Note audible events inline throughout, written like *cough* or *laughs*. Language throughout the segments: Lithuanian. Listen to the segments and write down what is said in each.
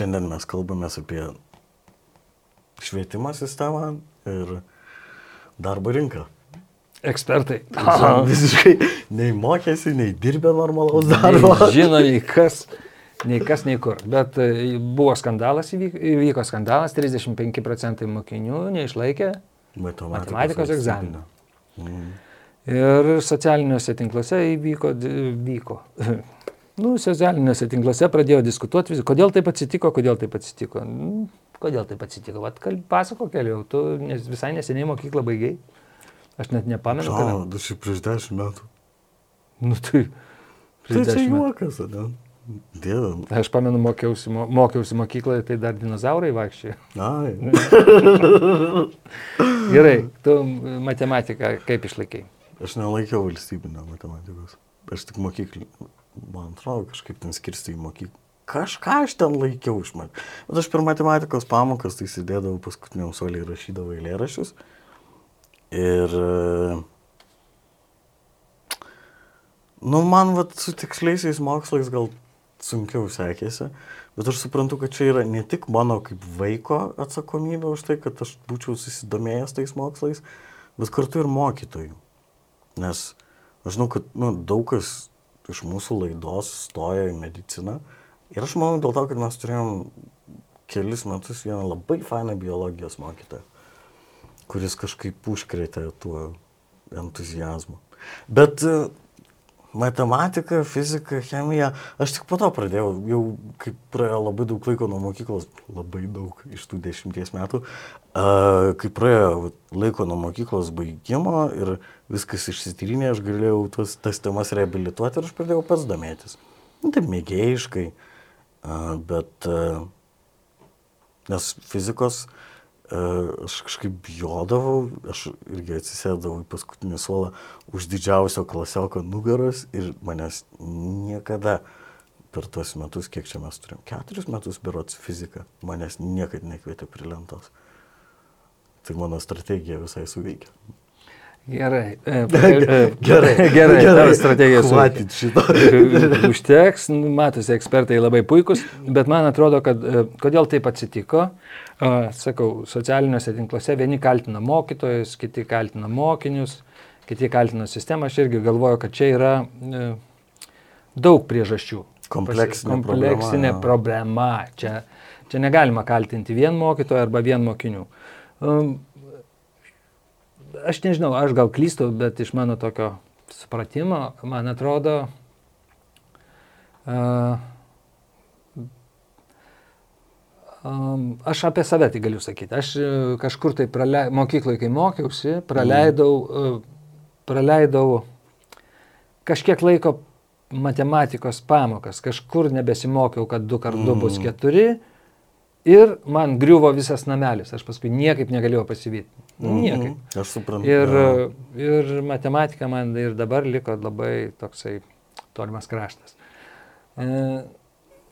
šiandien mes kalbame apie švietimo sistemą ir darbo rinką. Ekspertai. Visiškai nei mokėsi, nei dirbė normalaus darbo. Nei žino, nei kas, nei kas, nei kur. Bet e, buvo skandalas, įvyko, skandalas, 35 procentai mokinių neišlaikė Matematikos, matematikos egzaminą. Mm. Ir socialiniuose tinkluose įvyko, vyko. *laughs* Nu, socialiniuose tinkluose pradėjo diskutuoti, kodėl taip atsitiko, kodėl taip atsitiko. Nu, Kodėl taip atsitiko? Vat pasako keliau, tu nes, visai neseniai mokyklą baigiai. Aš net nepamenu, kada. du šiaip prieš dešimt metų. Nu, tai. Tai čia juokas, ne? Dieve. Aš pamenu, mokiausi, mo- mokiausi mokykloje, tai dar dinozaurai vaikščiojo. Ai. *laughs* Gerai, tu matematiką kaip išlaikai? Aš nelaikiau valstybinio matematikos. Aš tik mokyklį. Man atrodo, kažkaip ten skirsti į mokyklą. Kažką aš ten laikiau iš man. Bet aš per matematikos pamokas tai sėdėdavau paskutiniam soliai ir rašydavau eilėraščius. Ir... e, Nu, man vat, su tiksliaisiais mokslais gal sunkiau sekėsi, bet aš suprantu, kad čia yra ne tik mano kaip vaiko atsakomybė už tai, kad aš būčiau susidomėjęs tais mokslais, bet kartu ir mokytojų. Nes aš žinau, kad nu, daug kas iš mūsų laidos stoja į mediciną. Ir aš manau dėl to, kad mes turėjom kelis metus vieną labai fainą biologijos mokytoją, kuris kažkaip užkrėtė tuo entuzijazmu. Bet matematika, fizika, chemija, aš tik po to pradėjau, jau kaip praėjo labai daug laiko nuo mokyklos, labai daug iš tų dešimties metų, uh, kai praėjo laiko nuo mokyklos baigimo ir viskas išsityrinė, aš galėjau tuos, tas temas reabilituoti ir aš pradėjau pats domėtis. Nu, taip mėgėjiškai, uh, bet uh, nes fizikos uh, aš kažkaip bijodavau, aš irgi atsisėdavau į paskutinį suolą už didžiausio klasioko nugaros ir manęs niekada per tuos metus, kiek čia mes turim, keturis metus berots fiziką, manęs niekada nekvietė prie lentos. Tai mano strategija visai suveikia. Gerai. E, *laughs* e, Gerai, *laughs* gerai, tavo strategija su. Matyt šito. *laughs* Užteks, nu, matosi, ekspertai labai puikus, bet man atrodo, kad e, kodėl taip atsitiko, sakau, socialiniuose tinkluose vieni kaltina mokytojus, kiti kaltina mokinius, kiti kaltina sistemą, aš irgi galvoju, kad čia yra e, daug priežasčių. Kompleksinė kompleksinė problema, problema. Čia, čia negalima kaltinti vien mokytojo arba vien mokinių. Aš nežinau, aš gal klystu, bet iš mano tokio supratimo, man atrodo, uh, um, aš apie save tai galiu sakyti. Aš e, kažkur tai prale... mokykloje, kai mokiausi, praleidau, uh, praleidau kažkiek laiko matematikos pamokas, kažkur nebesimokiau, kad 2 kart 2 bus 4 ir man griuvo visas namelis, aš paskui niekaip negalėjau pasivyti. Niekaip. Mhm, Aš suprantu. Ir, ir matematika man ir dabar liko labai toksai tolimas kraštas. E,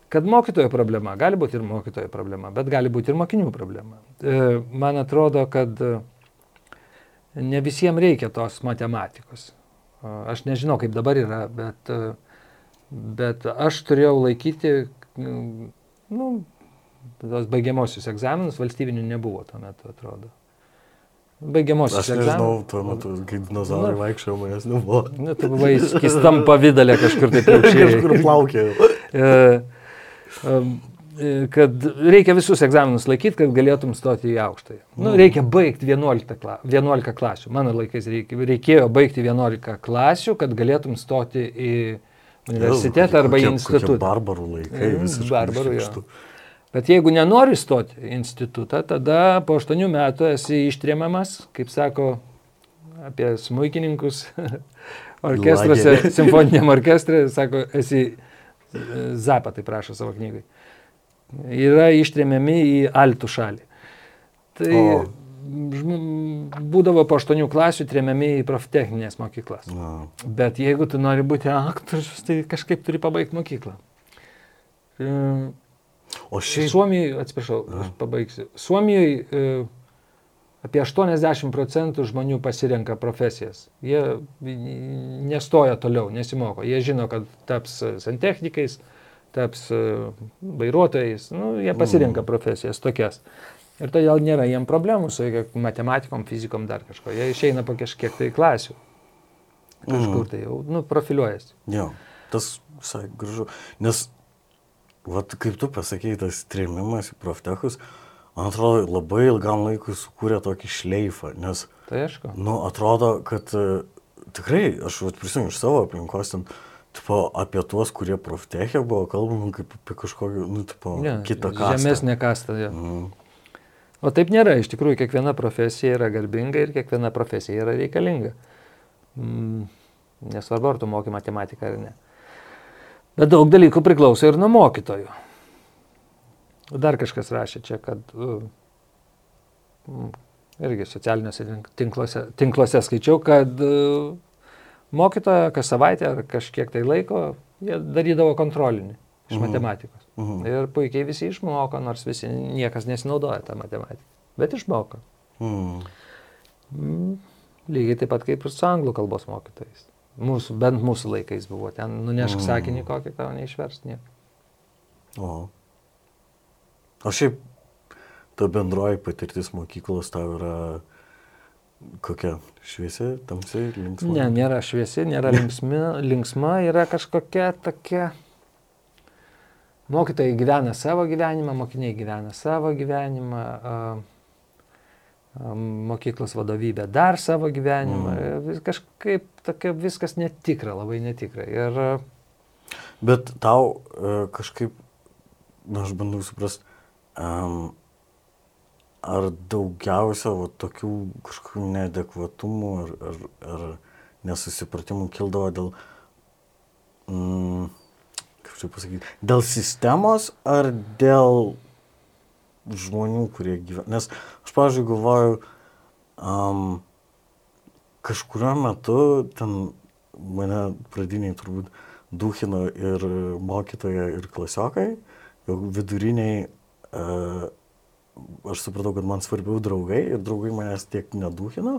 Kad mokytojo problema, gali būti ir mokytojo problema, bet gali būti ir mokinių problema. E, Man atrodo, kad e, ne visiems reikia tos matematikos. E, Aš nežinau, kaip dabar yra, bet, e, bet aš turėjau laikyti, mm, nu, tos baigiamosius egzaminus, valstybinių nebuvo tuo metu, atrodo. Baigiamosius Aš nežinau, tuo metu, kai dinozaurai Na. vaikščiojo, manęs nebuvo. Nu, tu buvai skistam pavydalė kažkur tai pliaukščiai. *laughs* Kažkur plaukėjau. E, e, kad reikia visus egzaminus laikyti, kad galėtum stoti į aukštąją. Nu, reikia baigti 11, kla, 11 klasių. Mano laikais reikėjo, baigti 11 klasių, kad galėtum stoti į universitetą arba į institutą. Barbarų laikai. Mm, visiškai barbarų, jo. Bet jeigu nenori stoti į institutą, tada po 8 metų esi ištrėmiamas, kaip sako apie smūkininkus *laughs* orkestruose, *laughs* simfoniniam orkestrė, sako, esi e, Zapą, tai prašo savo knygai. Yra ištrėmiami į Altų šalį. Tai O. būdavo po 8 klasių trėmiami į proftechninės mokyklas. Na, Bet jeigu tu nori būti aktorius, tai kažkaip turi pabaigti mokyklą. E, O šiaip. Suomijoje, atsiprašau, aš pabaigsiu. Suomijoje e, apie 80 procentų žmonių pasirenka profesijas. Jie nestoja toliau, nesimoko. Jie žino, kad taps santechnikais, taps e, vairuotojais, nu, jie pasirenka profesijas tokias. Ir todėl nėra jiem problemų su matematikom, fizikom, dar kažko. Jie išeina po kažkiek tai klasių. Kažkur tai jau, nu, profiliuojasi. Jo, tas visai gražu. Nes, vat, kaip tu pasakėjai, tas trėmimas į proftechus, man atrodo, labai ilgam laikui sukūrė tokį šleifą. Nes, Tai aišku. nu, atrodo, kad uh, tikrai, aš prisimenu iš savo aplinkos, ten, tipo, apie tuos, kurie proftechė buvo kalbama kaip apie kažkokį, nu, tipo, Ne, kitą kastą. Žemesnė kasta. Jo. Mm. O taip nėra, iš tikrųjų kiekviena profesija yra garbinga ir kiekviena profesija yra reikalinga. Mm, nesvarbu, ar tu moki matematiką ar ne. Bet daug dalykų priklauso ir nuo mokytojų. Dar kažkas rašė čia, kad uh, mm, irgi socialiniuose tink- tinkluose, tinkluose skaičiau, kad uh, mokytoja kas savaitę ar kažkiek tai laiko jie darydavo kontrolinį iš Mhm. matematikos. Mhm. Ir puikiai visi išmoko, nors visi niekas nesinaudoja tą matematiką. Bet išmoko. Mm. Mm, Lygiai taip pat kaip ir su anglų kalbos mokytojais. Mūsų, bent mūsų laikais buvo. Ten nunešk Mm. sakinį kokį tau neišverst nieko. O. O šiaip ta bendroji patirtis mokyklos tau yra kokia šviesi, tamsi, linksma? Ne, nėra šviesi, nėra *laughs* linksmi, linksma, yra kažkokia tokia. Mokytojai gyvena savo gyvenimą, mokiniai gyvena savo gyvenimą, a, mokyklos vadovybė dar savo gyvenimą. Mm. Kažkaip tokia viskas netikra, labai netikra. Ir Bet tau e, kažkaip, na, aš bandau suprasti, um, ar daugiausia va, tokių kažkokių neadekvatumų ar, ar, ar nesusipratimų kildavo dėl, mm, kaip čia pasakyti, dėl sistemos ar dėl žmonių, kurie gyvena. Nes aš, pavyzdžiui, galvoju, um, kažkurio metu ten mane pradiniai turbūt duhino ir mokytoja, ir klasiokai, jau viduriniai, uh, aš supratau, kad man svarbiau draugai ir draugai manęs tiek neduhino,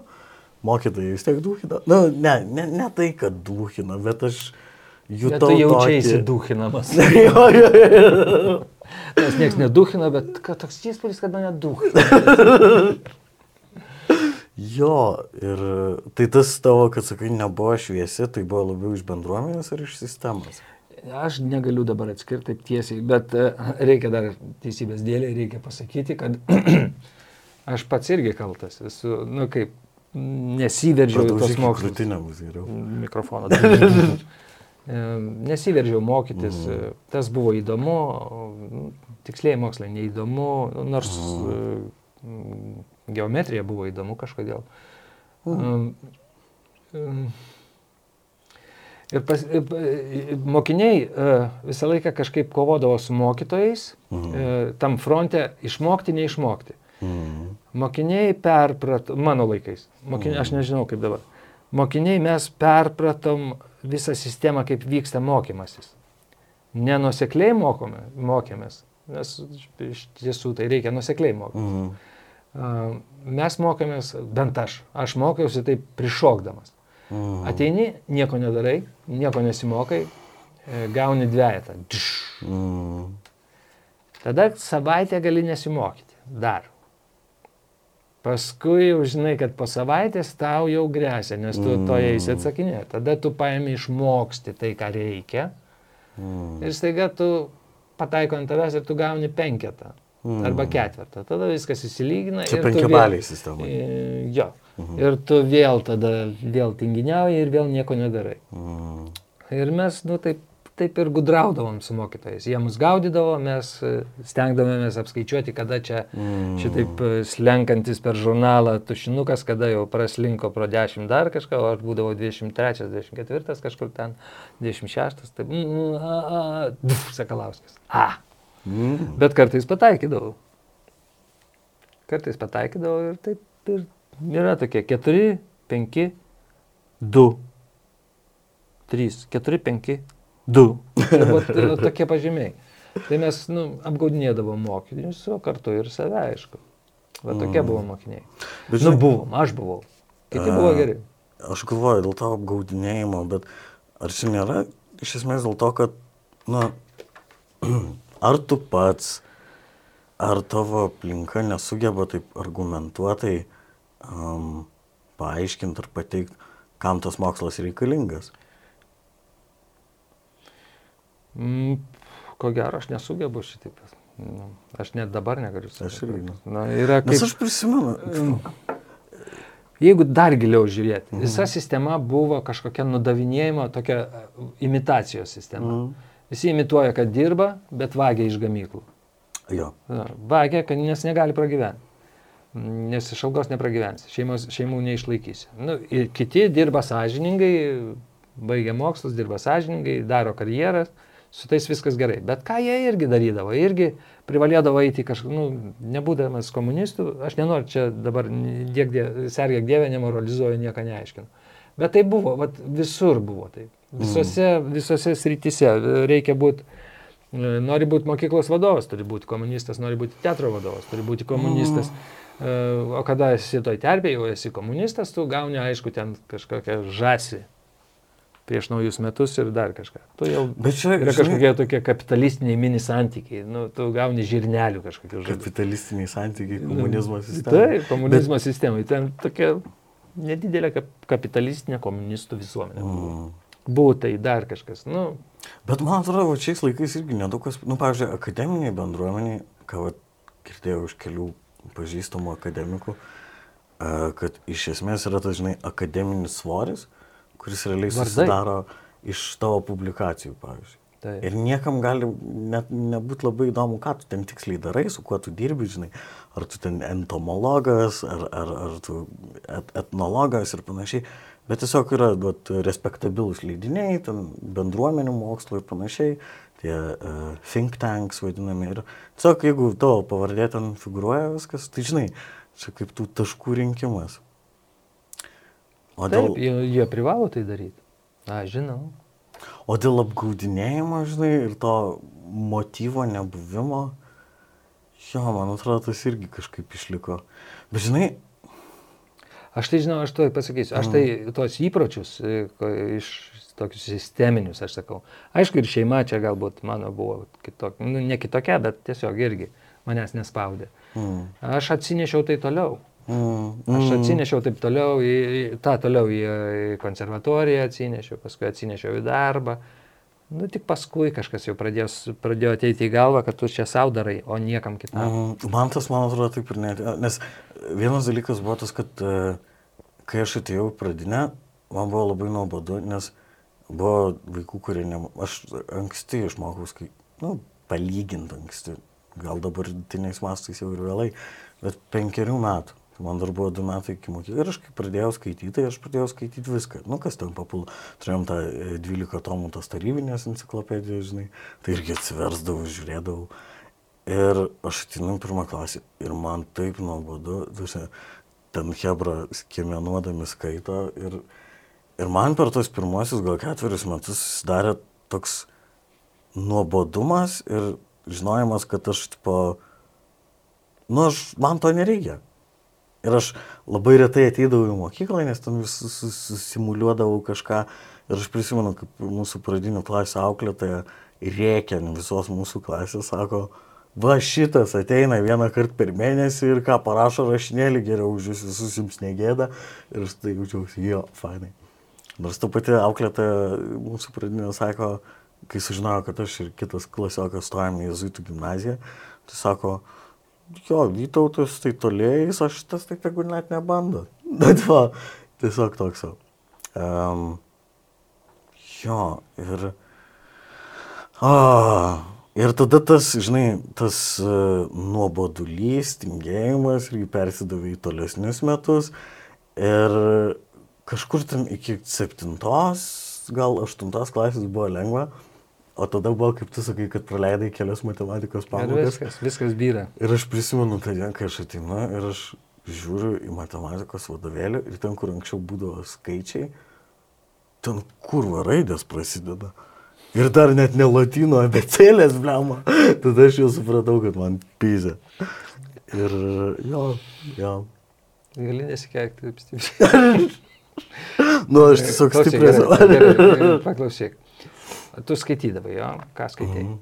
mokytojai vis tiek duhino. Na, nu, ne, ne, ne tai, kad duhino, bet aš bet jutau. tu jaučiaisi tokį... duhinamas. jo, *laughs* jo, jo. Nes niekas neduhina, bet toks įspūdis, kad mane duhina. Jo, ir tai tas tavo, kad sakai, nebuvo šviesi, tai buvo labiau iš bendruomenės ar iš sistemos? Aš negaliu dabar atskirti taip tiesiai, bet e, reikia dar teisybės dėlė, reikia pasakyti, kad *clears throat* aš pats irgi kaltas. Esu, nu kaip, nesiveržiau į tos mokslus. Mikrofoną. E, Nesiveržiau mokytis, e, tas buvo įdomu, tiksliai mokslai neįdomu, nors e, m, geometrija buvo įdomu kažkodėl. Um, Ir pas, pa- mokiniai visą laiką kažkaip kovodavo su mokytojais, Mhm. e, tam fronte išmokti, neišmokti. Mhm. Mokiniai perprato, mano laikais, mokiniai, aš nežinau kaip dabar, mokiniai mes perpratom visą sistemą, kaip vyksta mokymasis. Nenusekliai mokome, mokėmės, nes iš tiesų tai reikia nusekliai mokyti. Mhm. Mes mokėmės, bent aš, aš mokiausi taip prišokdamas. Mhm. Ateini, nieko nedarai, nieko nesimokai, e, gauni dviejatą. Mhm. Tada savaitę gali nesimokyti. Dar. Paskui jau žinai, kad po savaitės tau jau grėsia, nes tu Mm. to eisi atsakinė. Tada tu paėmė išmoksti tai, ką reikia. Mhm. Ir staiga tu pataiko ant tavęs ir tu gauni penketą. Mhm. Arba ketvirtą. Tada viskas įsilygina. Čia penkiabaliai vėl- sistema. E, Jo. Mhm. Ir tu vėl tada vėl tinginiauji ir vėl nieko nedarai. Mhm. Ir mes, nu, taip, taip ir gudraudavom su mokytojais. Jie mus gaudydavo, mes e, stengdavomės apskaičiuoti, kada čia Mhm. šitaip e, slenkantis per žurnalą tušinukas, kada jau praslinko pro 10 dar kažką, o aš būdavau 23, 24 kažkur ten, 26, taip, mm, mm, a, a, duf, Sakalauskas. A. Mhm. Bet kartais pataikydavau. Kartais pataikydavau ir taip ir yra tokie 4, 5, 2, 3, 4, 5, 2. Tai vat, e, tokie pažymiai. Tai mes nu, apgaudinėdavom mokinius, o kartu ir save, aišku. Va tokie Mm. buvo mokiniai. Bet Nu, žinai, buvom, aš buvau. Kiti buvo A. geri. aš galvoju dėl to apgaudinėjimo, bet ar čia nėra iš esmės dėl to, kad, na, *clears throat* ar tu pats, ar tavo aplinka nesugeba taip argumentuotai um, paaiškinti ar pateikti, kam tas mokslas reikalingas? Mm, ko gero, aš nesugebu šitaip. Nu, aš net dabar negaliu Aš irgi. Na, yra Nes kaip, aš prisimenu. jeigu dar giliau žiūrėti, mhm. visa sistema buvo kažkokia nudavinėjimo, tokia e, imitacijos sistema. Mhm. Visi imituoja, kad dirba, bet vagia iš gamyklų. Jo. Vagia, kad nes negali pragyventi. Nes iš algos nepragyvensi, šeimos, šeimų neišlaikysi. Nu, kiti dirba sąžiningai, baigia mokslus, dirba sąžiningai, daro karjeras, su tais viskas gerai. Bet ką jie irgi darydavo, irgi privalėdavo eiti kažkur, nu, nebūdamas komunistų, aš nenoriu čia dabar, diek, sergėk dievę, nemoralizuoju, nieko neaiškinu. Bet tai buvo, vat, visur buvo taip. Visose, visose srityse reikia būti, nori būti mokyklos vadovas, turi būti komunistas, nori būti teatro vadovas, turi būti komunistas. E, O kada esi toj terpėje, jau esi komunistas, tu gauni, aišku, ten kažkokią žasį prieš naujus metus ir dar kažką. Tu jau Bet čia yra žinai, kažkokie tokie kapitalistiniai mini santykiai, nu, tu gauni žirnelių kažkokių žodžių. kapitalistiniai santykiai, komunizmo sistema. Taip, komunizmo Bet... sistemai. Ten tokia nedidelė kap kapitalistinė komunistų visuomenė. Mm. Būtai dar kažkas. Nu, Bet man atrodo, šiais laikais irgi nedaug kas, nu, pavyzdžiui, akademiniai bendruomeniai, ką va, girdėjau iš kelių pažįstamų akademikų, kad iš esmės yra tas, žinai, akademinis svoris, kuris realiai Vardai. susidaro iš tavo publikacijų, pavyzdžiui. tai. Ir niekam gali net nebūti labai įdomu, ką tu ten tiksliai darai, su kuo tu dirbi, žinai, ar tu ten entomologas, ar, ar, ar tu et, etnologas ir panašiai. Bet tiesiog yra vat, respektabilus leidiniai, ten bendruomenių mokslo ir panašiai, tie uh, think tanks vadinami. Ir tiesiog jeigu tavo pavardė ten figuruoja viskas, tai žinai, čia kaip tų taškų rinkimas. O dėl, Taip, jie, jie privalo tai daryti. Na, žinau. o dėl apgaudinėjimo, žinai, ir to motyvo nebuvimo, jo, man atrodo, tas irgi kažkaip išliko. Bet žinai, Aš tai žinau, aš to pasakysiu. Aš tai tos įpročius e, iš tokius sisteminius, aš sakau. Aišku, ir šeima čia galbūt mano buvo kitokia, nu, ne kitokia, bet tiesiog irgi manęs nespaudė. mm, Aš atsinešiau tai toliau. Mm, Aš atsinešiau taip toliau, į, tą toliau į, į konservatoriją atsinešiau, paskui atsinešiau į darbą. Nu, tik paskui kažkas jau pradėjo, pradėjo ateiti į galvą, kad tu čia savo darai, o niekam kitam. Mm, Man tas, man atrodo, taip ir net. Nes vienas dalykas buvo tas, kad e, kai aš atėjau pradinę, man buvo labai nuobodu, nes buvo vaikų, kurie ne... Aš anksti išmokau skaityti, nu, palyginti anksti. Gal dabartiniais mastais jau ir vėlai, bet penkerių metų. Tai Man dar buvo du metai iki mokyklos ir aš kai pradėjau skaityti, tai aš pradėjau skaityti viską. Nu, kas ten papul. Turėjom tą e, 12 tomų tos tarybinės enciklopedijos, žinai. Tai irgi atsiversdavau, žiūrėdavau. Ir aš atinu pirmą klasę ir man taip nuobodu, ten Hebra skiemenuodami skaito ir, ir man per tos pirmosius gal ketverius metus susidarė toks nuobodumas ir žinojimas, kad aš, tipo, nu, aš, man to nereikia. Ir aš labai retai ateidavau į mokyklą, nes ten vis sus- sus- susimuliuodavau kažką. Ir aš prisimenu, kaip mūsų pradinių klasių auklėtoja rėkė visos mūsų klasės, sako, va šitas ateina vieną kartą per mėnesį ir ką parašo rašinėlį, geriau už jūs visus jums negėda. Ir aš tai jaučiausi, jo, fainai. Nors ta pati auklėtoja mūsų pradinio sako, kai sužinojo, kad aš ir kitas klasiokas stojame į Jėzuitų gimnaziją, tai sako, jo, Vytautas tai tolėjais, aš tas tai tegu net nebando. *laughs* Bet va, tiesiog toks. Um, jo, ir... A, ir tada tas, žinai, tas uh, nuobodulys, tingėjimas irgi persidavė į tolesnius metus. Ir kažkur ten iki septintos, gal aštuntos klasės buvo lengva. O tada buvo, kaip tu sakai, kad praleidai kelias matematikos pamokas. viskas, viskas byra. Ir aš prisimenu tą dieną, kai aš ateinu ir aš žiūriu į matematikos vadovėlį ir ten, kur anksčiau būdavo skaičiai, ten kurva raidės prasideda. Ir dar net ne latino abecėlės, blema. *laughs* Tada aš jau supratau, kad man pizė. Ir jo, jo. Gali nesikeikti taip stipriai. *laughs* Nu, aš tiesiog stipriai. Paklausyk. Tu skaitydavai, jo? Ką skaitai? Mhm.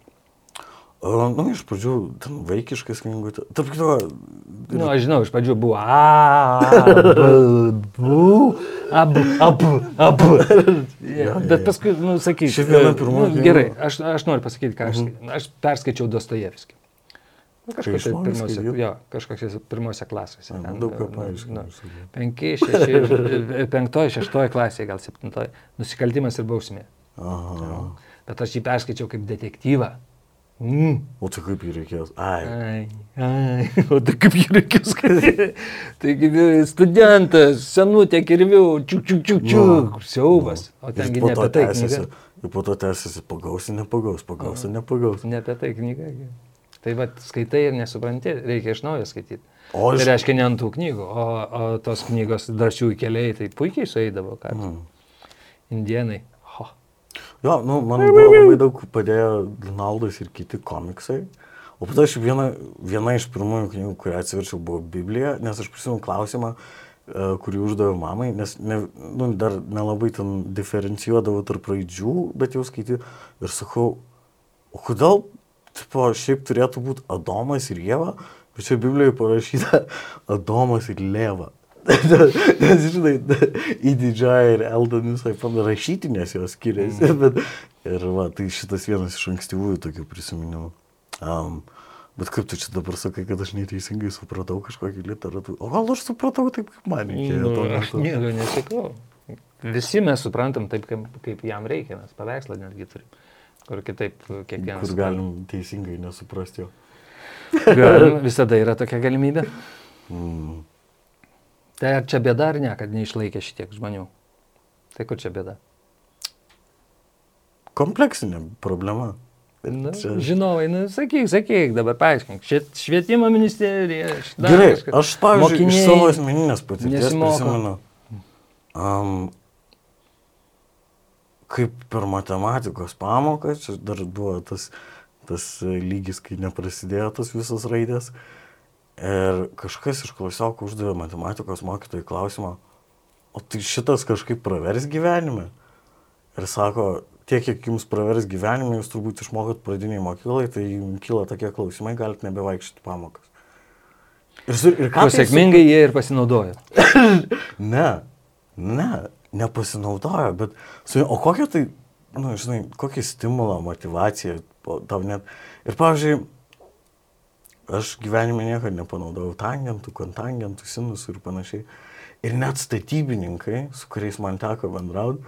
O, nu, iš pradžių, ten vaikiškas knygutė. Tarp kito, Na, nu, aš žinau, iš pradžių buvo a, abu, abu, abu. *laughs* Bet paskui, nu, sakyk. Šiaip viena pirmoji Nu, gerai, aš, aš noriu pasakyti, ką aš, aš perskaičiau Dostojevskį. Nu, išmokai pirmose, jo, kažkokiose pirmose klasėse. Ten, daug ką nu, paaiškina, aš sakau. Penki, šeši, penktoji, šeštoji klasė, gal septintoji. Nusikaltimas ir bausmė. Aha. Bet aš jį perskaičiau kaip detektyvą. Mm. O tai kaip jį reikės? Ai. Ai, ai, *laughs* o tai kaip jį skaityti? *laughs* Taigi studentas, senutė kirvių, čiuk, čiuk, čiuk, čiuk, siaubas. O po ne apie tai knyga. Ir po to tęsiasi, pagausi, nepagaus, pagausi, nepagaus. Ne apie tai knyga. Tai va, skaitai ir nesupranti, reikia iš naujo skaityti. O Tai aš... reiškia ne ant tų knygų, o, o tos knygos drąsių keliai, tai puikiai sueidavo, ką. Mm. Indienai. Jo, nu, man labai daug padėjo Donaldas ir kiti komiksai. O po to aš viena, viena iš pirmųjų knygų, kurią atsiverčiau, buvo Biblija, nes aš prisimenu klausimą, e, kurį uždaviau mamai, nes ne, nu, dar nelabai ten diferencijuodavau tarp raidžių, bet jau skaityti. Ir sakau, o kodėl, tipo, šiaip turėtų būti Adomas ir Jėva, bet čia Biblijoje parašyta *laughs* Adomas ir Lėva. Nes, žinai, į didžiąją ir Eldan visai panašytinės jos skiriasi. Mm. Bet, ir va, tai šitas vienas iš ankstyvųjų tokių prisiminimų. Um, bet kaip tu čia dabar sakai, kad aš neteisingai supratau kažkokį literatūrą? O gal aš supratau taip, kaip man reikėjo Nu, aš nieko nesakau. Visi mes suprantam taip, kaip, kaip jam reikia, mes paveikslą netgi turim. Kur kitaip kiekvienas. Kur galim teisingai nesuprasti jo. Galim, visada yra tokia galimybė. Mm. Tai ar čia bėda ar ne, kad neišlaikė šitiek žmonių? Tai kur čia bėda? Kompleksinė problema. Bet Nu, čia- žinovai, nu, sakyk, sakyk, dabar paaiškink. Šviet, švietimo ministerija. Gerai, kažkas. aš, pavyzdžiui, iš Mokiniai savo asmeninės patirties prisimenu, um, kaip per matematikos pamoką, čia dar buvo tas, tas lygis, kai neprasidėjo tas visas raidės. Ir kažkas iš klasiokų uždavė matematikos mokytojai klausimą, o tai šitas kažkaip pravers gyvenime? Ir sako, tiek, kiek jums pravers gyvenime, jūs turbūt išmokot pradiniai mokyklai, tai jums kyla tokie klausimai, galite nebevaikščioti pamokas. Ir, su- ir ką tai su- sėkmingai jie ir pasinaudojo. *coughs* Ne, ne, nepasinaudojo, bet, su, o kokia tai, na, nu, žinai, kokia stimulą, motivacija po- tau net. Ir, pavyzdžiui, aš gyvenime niekada nepanaudojau tangentų, kontangentų, sinusų ir panašiai. Ir net statybininkai, su kuriais man teko bendrauti,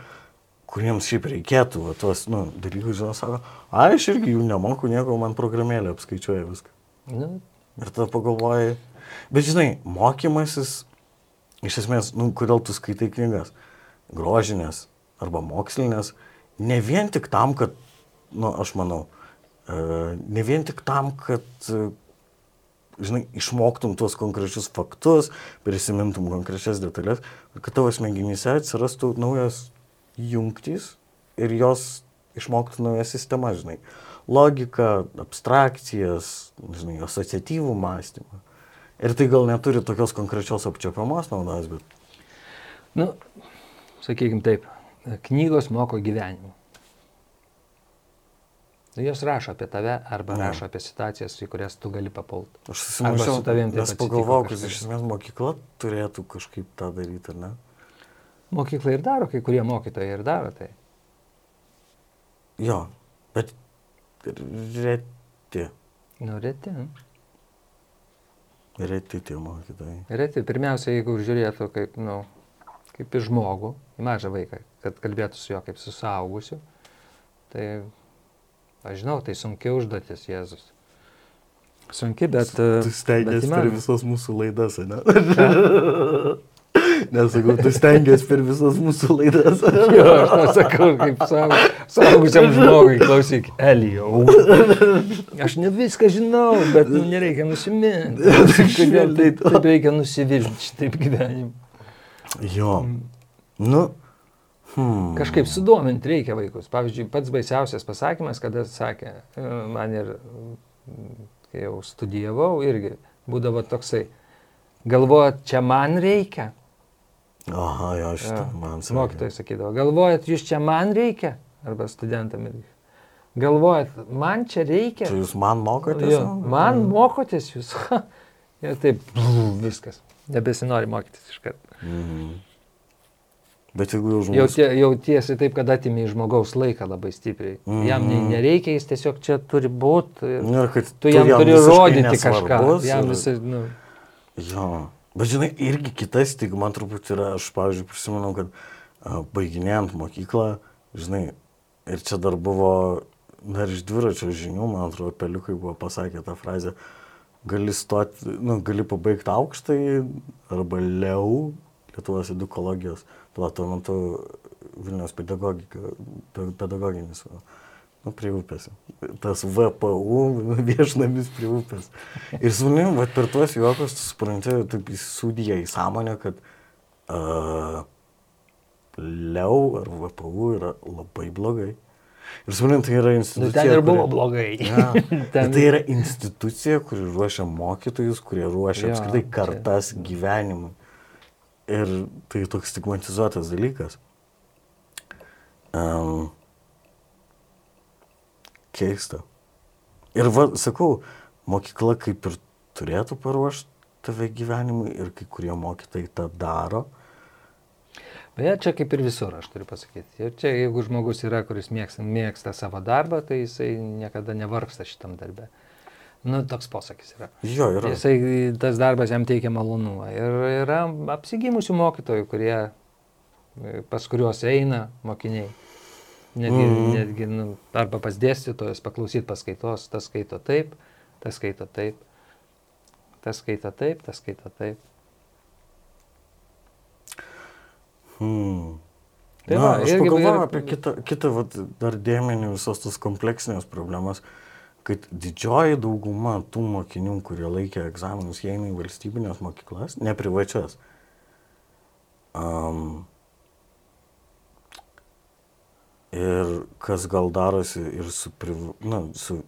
kuriems šiaip reikėtų va, tuos, nu, dalykus, žinau, sako, a, aš irgi jų nemoku, nieko, man programėlė apskaičiuoja viską. Nu, Ir tada pagalvojai, bet žinai, mokymasis, iš esmės, nu, kodėl tu skaitai knygas, grožinės arba mokslinės, ne vien tik tam, kad, nu, aš manau, e, ne vien tik tam, kad, žinai, išmoktum tuos konkrečius faktus, prisimintum konkrečias detalės, kad tavo smegenyse atsirastų naujas jungtys ir jos išmoktų naują sistemą, žinai. Logika, abstrakcijas, žinai, asociatyvų mąstymą. Ir tai gal neturi tokios konkrečios apčiopiamos naudos, bet... nu, sakykime taip, knygos moko gyvenimu. Nu, Jos rašo apie tave arba Jo. rašo apie situacijas, į kurias tu gali papulti. Aš susimąsčiau, su tavim nes pagalvojau, kad iš esmės mokykla turėtų kažkaip tą daryti, ar ne? Mokykla ir daro, kai kurie mokytojai ir daro tai. Jo, bet reti, Nu, reti. reti tie mokytojai. Reti, pirmiausia, jeigu žiūrėtų kaip, nu, kaip į žmogų, į mažą vaiką, kad kalbėtų su juo kaip su saugusiu, tai, aš žinau, tai sunki užduotis, Jėzus. Sunki, bet... e, Tu stengiasi bet per visas mūsų laidas, *laughs* ne? Nesakau, tu stengiasi per visas mūsų laidas. Jo, aš tau sakau, kaip savo, saugusiam *laughs* žmogui, klausyk, Elijau. *laughs* Aš ne viską žinau, bet nu, nereikia nusiminti. Taip, taip reikia nusivirti šitaip gyvenimu? jo. Nu. Hmm. Kažkaip sudominti reikia vaikus. Pavyzdžiui, pats baisiausias pasakymas, kada sakė, e, man ir, mm, kai jau studijavau, irgi būdavo toksai, galvojat, čia man reikia? Aha, jo, šitą Jo, man sakė. Mokytojai sakydavo, galvojat, jūs čia man reikia? Arba studentam irgi. galvojat, man čia reikia. Čia jūs man mokotės? Jo, man mokotės jūs. *laughs* Ir taip, *laughs* viskas. Nebesinori mokytis iš karto. Mhm. Bet jeigu jau Jau, žmogus... tie, jau tiesi taip, kad atimi iš žmogaus laiką labai stipriai. Mm. Jam nei Mhm. nereikia, jis tiesiog čia turi būti. Nu, ir kad Tu jam turi visiškai rodyti kažką. Jam ir- visai, nu, Jo. Bet žinai, irgi kita stigma man turbūt yra, aš, pavyzdžiui, prisimenu, kad a, baiginėjant mokyklą, žinai, ir čia dar buvo, dar iš dviračio žinių, man atrodo, peliukai buvo pasakę tą frazę, gali stoti, nu, gali pabaigti aukštai arba liau Lietuvos edukologijos, Vilnius pedagogika, pe- pedagoginis, nu, prie upės. Tas VPU, *laughs* viešnamis prie upės. Ir su manim, va, per tuos juokus, tu supranti, taip įsūdija į sąmonę, kad uh, liau ar VPU yra labai blogai. Ir su manim tai yra nu, institucija. ten ir buvo kuri- blogai. Ja. *laughs* Ten- tai yra institucija, kuri ruošia mokytojus, kurie ruošia Jo, apskritai čia- kartas gyvenimui. Ir tai toks stigmatizuotas dalykas. Um, keista. Ir va, sakau, mokykla kaip ir turėtų paruošti tave gyvenimui ir kai kurie mokytojai tą daro. Bet čia kaip ir visur, aš turiu pasakyti. Ir čia jeigu žmogus yra, kuris mėgsta, mėgsta savo darbą, tai jisai niekada nevargsta šitam darbę. Nu, toks posakis yra. Jo, yra. Jisai, tas darbas jam teikia malonumą. Ir yra apsigimusių mokytojų, kurie, e, pas kuriuos eina mokiniai. Netgi, mm. Netgi nu, arba pas dėstytojas paklausyti paskaitos, tas skaito taip, tas skaito taip, tas skaito taip, tas skaito taip. Hmm. Tai Na, va, aš irgi- pagalvoju ir- apie kitą, kitą vat, dar dėmenį visos tos kompleksinės problemas, kad didžioji dauguma tų mokinių, kurie laikė egzaminus, jie eina į valstybinės mokyklas, ne privačias. Um, ir kas gal darosi ir su, priv, na, su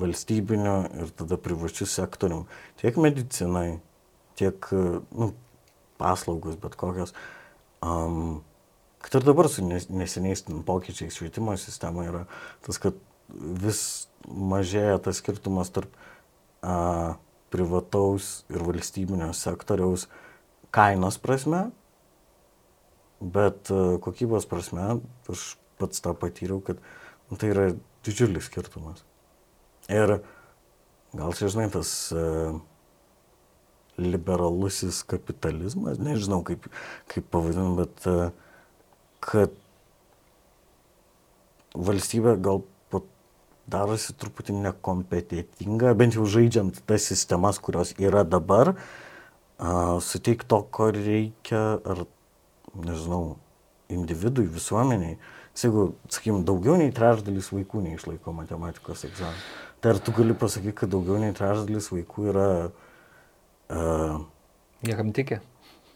valstybiniu ir tada privačiu sektorium, tiek medicinai, tiek nu, paslaugos, bet kokios. Um, kad ir dabar su nes- neseniais pokyčiais švietimo sistemoje yra tas, kad vis mažėja tas skirtumas tarp a, privataus ir valstybinio sektoriaus kainos prasme, bet a, kokybos prasme aš pats tą patyriau, kad nu, tai yra didžiulis skirtumas. Ir gal čia, žinai, tas a, liberalusis kapitalizmas, nežinau kaip, kaip pavadinu, bet a, kad valstybė gal darosi truputį nekompetitinga, bent jau žaidžiant tas sistemas, kurios yra dabar, a, suteik to, ko reikia, ar, nežinau, individui, visuomeniai. Jeigu, sakykim, daugiau nei trečdalis vaikų neišlaiko matematikos egzaminą, tai ar tu gali pasakyti, kad daugiau nei trečdalis vaikų yra, uh, Niekam tikė.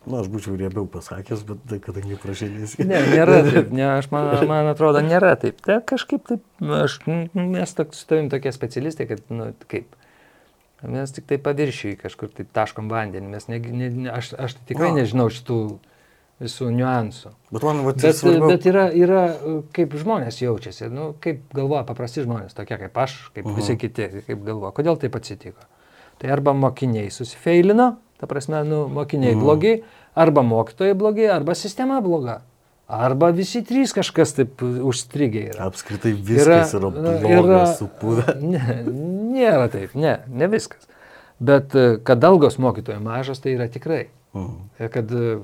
Na, aš būčiau riebiau pasakęs, bet tai kadangi prašydės. Ne, nėra *laughs* taip, ne, aš man, man atrodo, nėra taip. Tai kažkaip taip, aš, mes tok, su tavim tokie specialistai, kad, nu, kaip. Mes tik tai paviršiui kažkur tai taškom vandenį, mes ne, ne, aš, aš tai tikrai Na. nežinau šitų visų niuansų. Bet man, va, tai Bet, svarbiau. bet yra, yra, kaip žmonės jaučiasi, nu, kaip galvoja paprasti žmonės, tokie kaip aš, kaip Mhm. visi kiti, kaip galvoja, kodėl taip atsitiko. Tai arba mokiniai susifeilino, ta prasme, nu, mokiniai Mhm. blogi, arba mokytojai blogi, arba sistema bloga. Arba visi trys kažkas taip užstrigę yra. Apskritai viskas yra, yra blogas, supūvę. Ne, nėra taip, ne, ne viskas. Bet e, kad algos mokytojų mažos, tai yra tikrai. Mhm. Ir kad e,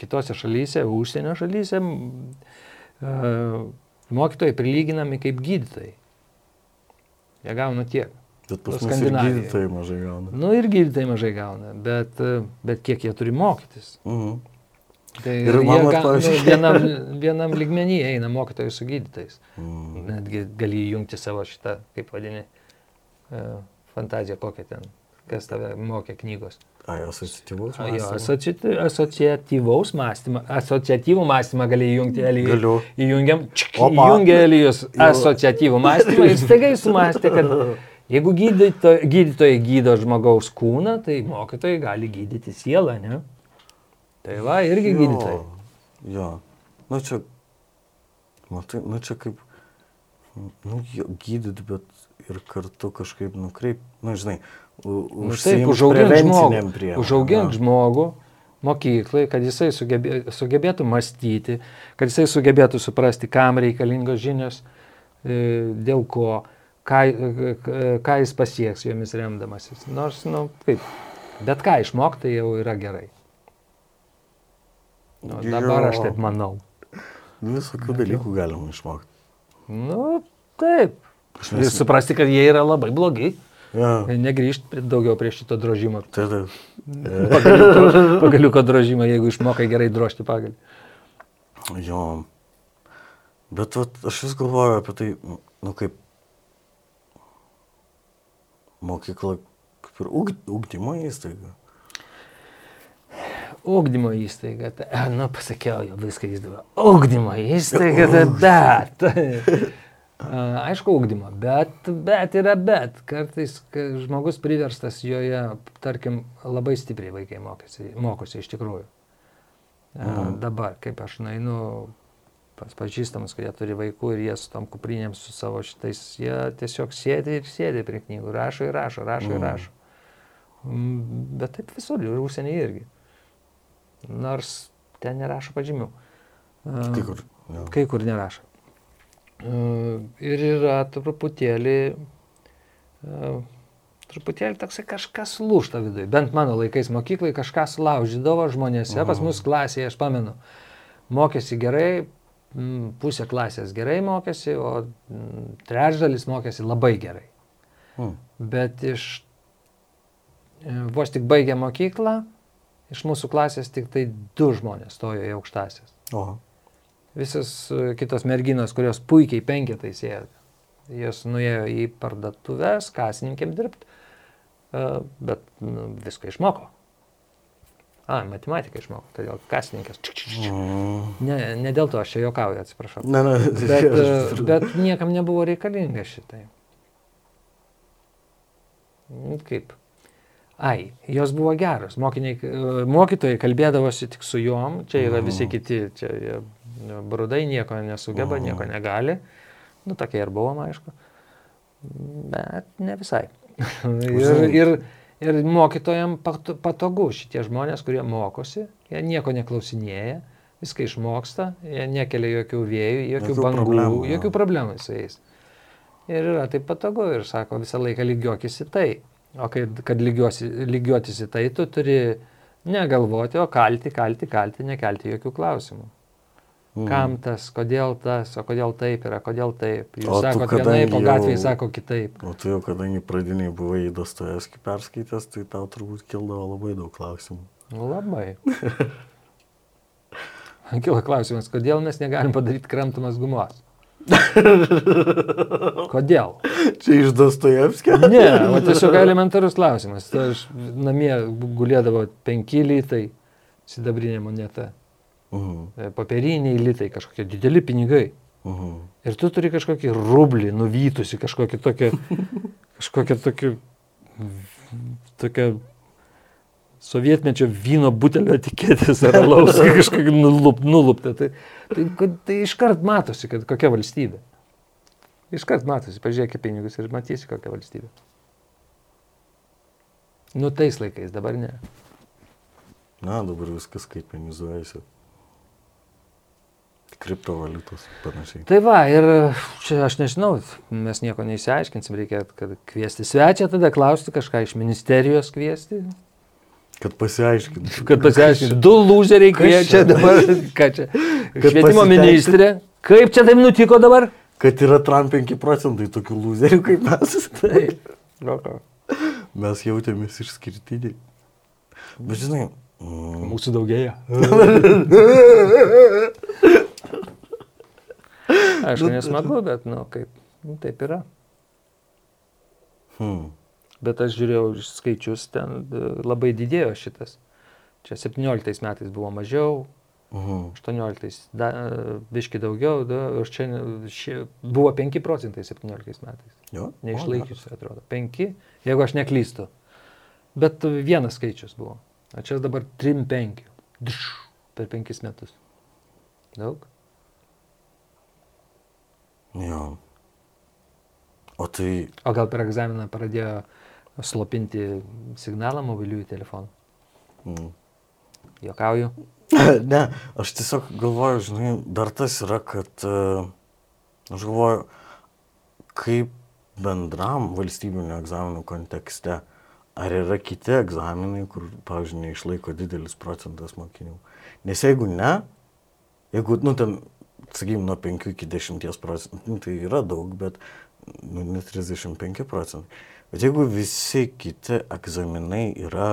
kitose šalyse, užsienio šalyse, e, mokytojai prilyginami kaip gydytojai. Jie gauna tiek. Bet pas mus ir gydytojai mažai gauna. Nu ir gydytojai mažai gauna, bet, bet kiek jie turi mokytis. Mhm. Tai Ir man ga, nu, vienam, vienam lygmenį eina mokytojai su gydytojais. Mhm. Netgi gali įjungti savo šitą, kaip vadini, e, fantaziją kokią ten, kas tave mokė knygos. Ai, asociatyvus. A, Jo, asociatyvaus mąstymą, asociatyvų mąstymą gali įjungti, Elijus. Galiu. Įjungiam, čik, įjungia Elijus asociatyvų mąstymą ir staiga jis sumastė, kad *laughs* jeigu gydytojai, gydytojai gydo žmogaus kūną, tai mokytojai gali gydyti sielą, ne? Tai va, irgi Jo, gydytojai. Jo. Nu čia, matai, nu čia kaip, Nu, gydyt, bet ir kartu kažkaip nukreip, na, nu, žinai, nu, taip, užauginti žmogų, užauginti žmogų mokyklai, kad jisai sugebė, sugebėtų mąstyti, kad jisai sugebėtų suprasti, kam reikalingos žinios, e, dėl ko, ką, ką jis pasieks jomis remdamasis. Nors, nu, kaip, bet ką išmokti jau yra gerai. Nu, dabar aš taip manau. Visokių dalykų galima išmokti. Nu, taip. Ir suprasti, kad jie yra labai blogi. Ja. Negrįžti daugiau prie šito drožimo. Taip, taip. *laughs* Pagaliuko, pagaliuko drožimo, jeigu išmokai gerai drožti pagalį. Jo. Bet vat, aš vis galvoju apie tai, nu kaip mokykla, kaip ir ugdymo įstaiga. Ugdymo įstaiga, tai, nu pasakiau, jau viską įstaiga. Ugdymo įstaiga, tai bet. Aišku, ugdymo, bet, bet yra bet. Kartais žmogus priverstas joje, tarkim, labai stipriai vaikai mokėsi, mokosi iš tikrųjų. Mhm. Dabar, kaip aš nainu pas pažįstamus, kurie turi vaikų ir jie su tom kuprinėm, su savo šitais, jie tiesiog sėdi ir sėdi prie knygų, rašo ir rašo, rašo ir mhm. rašo. Mm, bet taip visur, ir užsienį irgi. Nors ten nerašo pažymių. Kai kur, ja. kai kur nerašo. Ir yra truputėlį, truputėlį toksai kažkas lūšta viduje. Bent mano laikais mokyklai kažką sulaužydavo žmonėse, pas mus klasėje, aš pamenu, mokėsi gerai, pusė klasės gerai mokėsi, o trečdalis mokėsi labai gerai. Hmm. Bet iš e, vos tik baigė mokyklą, iš mūsų klasės tik tai du žmonės stojo į aukštasias. Oho visas e, kitos merginos, kurios puikiai penketai sėdė. Jos nuėjo į parduotuvės, kasininkėm dirbti, e, bet nu, viską išmoko. A, matematiką išmoko, todėl kasininkės. Ne, ne dėl to aš čia juokauju, atsiprašau. Ne, ne, bet, *laughs* e, bet niekam nebuvo reikalinga šitai. Nu, kaip? Ai, jos buvo geros. Mokiniai, mokytojai kalbėdavosi tik su juom, čia yra visi kiti, čia brudai nieko nesugeba, nieko negali. Nu, tokia ir buvom, aišku. Bet ne visai. *laughs* ir, ir, ir mokytojams patogu šitie žmonės, kurie mokosi, jie nieko neklausinėja, viską išmoksta, jie nekelia jokių vėjų, jokių, jokių bangų, problemų, jokių problemų su jais. Ir yra taip patogu ir sako, visą laiką lygiuokis į tai. O kai, kad lygiuosi, lygiuotis į tai, tu turi negalvoti, o kalti, kalti, kalti, nekelti jokių klausimų. Mm. Kam tas, kodėl tas, o kodėl taip yra, kodėl taip. Jūs sakot vienaip, o gatvėje sako kitaip. O tu jau, kadangi pradiniai buvai į Dostojevskį perskaitęs, tai tau turbūt kildavo labai daug klausimų. Labai. *laughs* Kilo klausimas, kodėl mes negalim padaryti kramtamas gumos? *laughs* Kodėl? Čia iš Dostojevskio? ne, o tiesiog elementarus klausimas. Tai aš namie gulėdavo 5 litai sidabrinė moneta. Uh. -huh. Papiriniai litai, kažkokie dideli pinigai. Uh. -huh. Ir tu turi kažkokį rublį nuvytusi, kažkokį tokį, *laughs* kažkokią tokį, tokią sovietmečio vyno butelio etiketės ar alaus *laughs* kažkokį nulup, nuluptą. Tai, tai, tai iškart matosi, kad kokia valstybė. Iškart matosi, pažiūrėk pinigus ir matysi, kokia valstybė. Nu, tais laikais, dabar ne. Na, dabar viskas skaitmenizuojasi kriptovaliutos panašiai. Tai va, ir čia aš nežinau, mes nieko neįsiaiškinsim, reikia kad kviesti svečią, tada klausti kažką iš ministerijos kviesti. Kad pasiaiškintų. Kad pasiaiškintų. Du lūzeriai kviečia dabar, *laughs* ką čia. Švietimo ministrė. Kaip čia taip nutiko dabar? Kad yra Trump 5 procentai tokių lūzerių kaip mes. Taip. *laughs* Mes jautėmės išskirtiniai. Bet žinai. Mm. Mūsų daugėja. *laughs* Aišku, nesmagu, bet, nu, kaip, nu, taip yra. Hmm. Bet aš žiūrėjau skaičius, ten e, labai didėjo šitas. Čia 17 metais buvo mažiau, uh -huh. 18 da, biški daugiau, da, ir čia ši, buvo 5 procentai 17 metais. Jo? Neišlaikiusi, atrodo. 5, jeigu aš neklystu. Bet vienas skaičius buvo. O čia dabar 3-5. Per 5 metus. Daug? Jo. O tai, O gal per egzaminą pradėjo slopinti signalą mobiliųjų telefonų? mm. Jokauju. *laughs* ne, aš tiesiog galvoju, žinai, dar tas yra, kad e, aš galvoju, kaip bendram valstybinio egzaminų kontekste, ar yra kiti egzaminai, kur, pavyzdžiui, neišlaiko didelis procentas mokinių. Nes jeigu ne, jeigu, nu, ten, sakykime, nuo 5 iki 10 procentų, nu, tai yra daug, bet, nu, ne 35 procentai. Bet jeigu visi kiti egzaminai yra,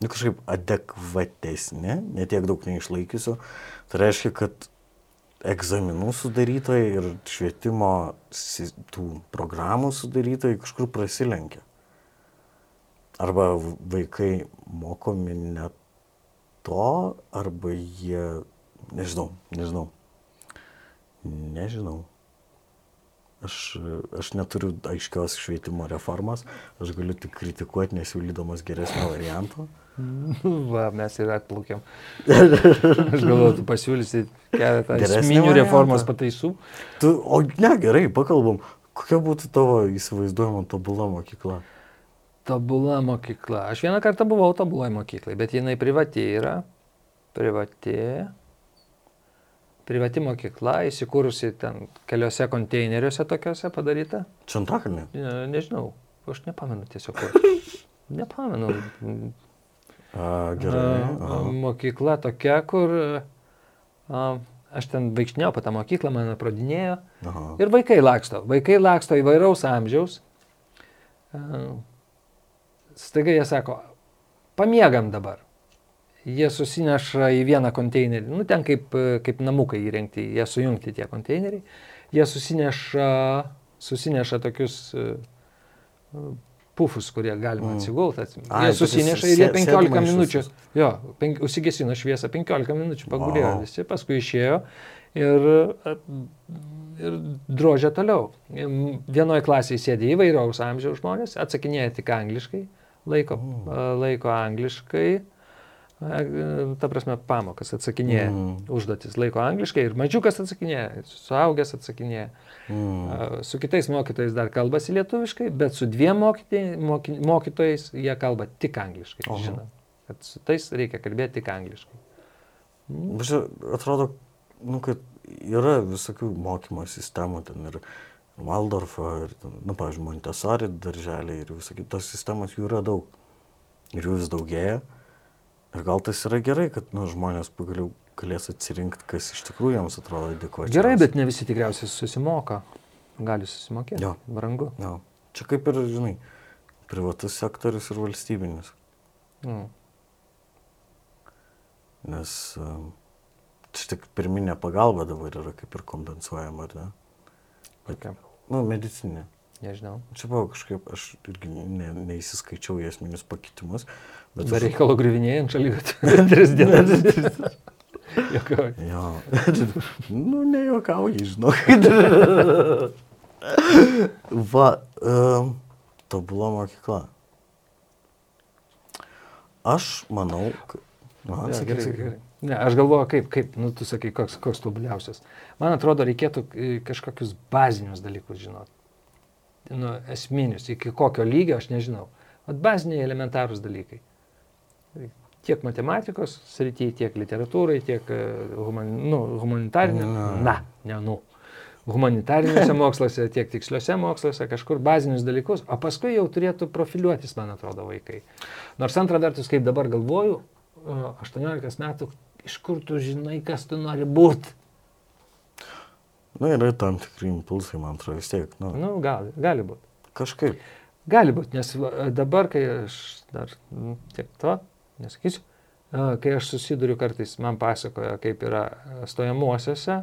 nu, kažkaip adekvatesni, netiek daug neišlaikysiu, tai reiškia, kad egzaminų sudarytojai ir švietimo tų programų sudarytojai kažkur prasilenkia. Arba vaikai mokomi ne to, arba jie, nežinau, nežinau. Nežinau. Aš, aš neturiu aiškios švietimo reformos, aš galiu tik kritikuoti, nesiūlydamas geresnio varianto. *laughs* Va, mes ir atplaukėm. *laughs* Aš galvoju, tu pasiūlysi keletą esminių reformos pataisų. Tu, o ne, gerai, pakalbam. Kokia būtų tavo įsivaizduojama tobula mokykla? Tobula mokykla. Aš vieną kartą buvau tobuloj mokyklai, bet jinai privati yra. Privati. Privati mokykla, įsikūrusi ten keliose konteineriuose tokiuose padaryta. Čantakalnė? Ne, nežinau, aš nepamenu tiesiog. kur. *laughs* Nepamenu. A, gerai. A, aha. Mokykla tokia, kur a, aš ten vaikštinėjau po tą mokyklą, mane pradinėjo. Aha. Ir vaikai laksto. Vaikai laksto įvairaus amžiaus. A, Staiga jie sako, pamiegam dabar. Jie susineša į vieną konteinerį. Nu, ten kaip, kaip namukai įrengti, jie sujungti tie konteineriai. Jie susineša, susineša tokius e, pufus, kurie galima Mm. atsigulti. Ai, Jie susineša ir jie sė- 15 sėdimaišius. minučių. Jo, penk, užsigesino šviesą, 15 minučių pagulėjo wow. visi, paskui išėjo ir, e, ir drožė toliau. Vienoje klasėje sėdė įvairaus amžiaus žmonės, atsakinėja tik angliškai, laiko, Mm. e, laiko angliškai, e, ta prasme, pamokas atsakinėja, Mm. užduotis laiko angliškai ir mažiukas atsakinėja, suaugęs atsakinėja. Mm. Su kitais mokytojais dar kalbasi lietuviškai, bet su dviem mokytė- moky, mokytojais jie kalba tik angliškai. Oho. Žinau, kad su tais reikia kalbėti tik angliškai. Mm. Bet atrodo, nu, kad yra visokių mokymo sistemų, ten ir Waldorfo, ir, nu, pavyzdžiui, Montessori darželiai ir visokios tos sistemos jų yra daug. Ir jų vis daugėja. Ir gal tas yra gerai, kad nu, žmonės pagaliau galės atsirinkti, kas iš tikrųjų jiems atrodo adekvačiai. Gerai, bet ne visi tikriausiai susimoka. Gali susimokėti. Jo. Brangu. Jo. Čia kaip ir, žinai, privatus sektorius ir valstybinis. Mm. Nes um, čia tik pirminė pagalba dabar yra kaip ir kompensuojama, ar ne? Kokia? Nu, medicinė. Nežinau. Čia buvo kažkaip, aš irgi ne, neįsiskaičiau į esminius pakitimus, bet... Be aš- reikalo grivinėjai ant šalygatvio. Tris dienas. *laughs* Jokauju. Jo. *laughs* nu, nejuokauji, žinok. *laughs* Va, um, tobula mokykla. Aš manau, kad... Aha, Ja, sakyk, gerai, gerai. Ne, aš galvoju, kaip, kaip, nu, tu sakai, koks, koks tobuliausias. Man atrodo, reikėtų e, kažkokius bazinius dalykus žinoti. Nu, esminius, iki kokio lygio aš nežinau. Vat baziniai elementarūs dalykai. Tiek matematikos srityje, tiek literatūrai, tiek e, human, nu, humanitarinė. Na. Na, ne, nu. Humanitariniuose *laughs* moksluose, tiek tiksliuose moksluose, kažkur bazinius dalykus, o paskui jau turėtų profiliuotis, man atrodo, vaikai. Nors antra vertus, kaip dabar galvoju, o, 18 metų, iš kur tu žinai, kas tu nori būti? Nu, yra tam tikri impulsai, man atrodo, vis tiek. Nu, Nu, gali, gali būti. kažkaip. Gali būti, nes dabar, kai aš dar nu, tiek to, nesakysiu, kai aš susiduriu kartais, man pasakoja, kaip yra stojamuosiuose,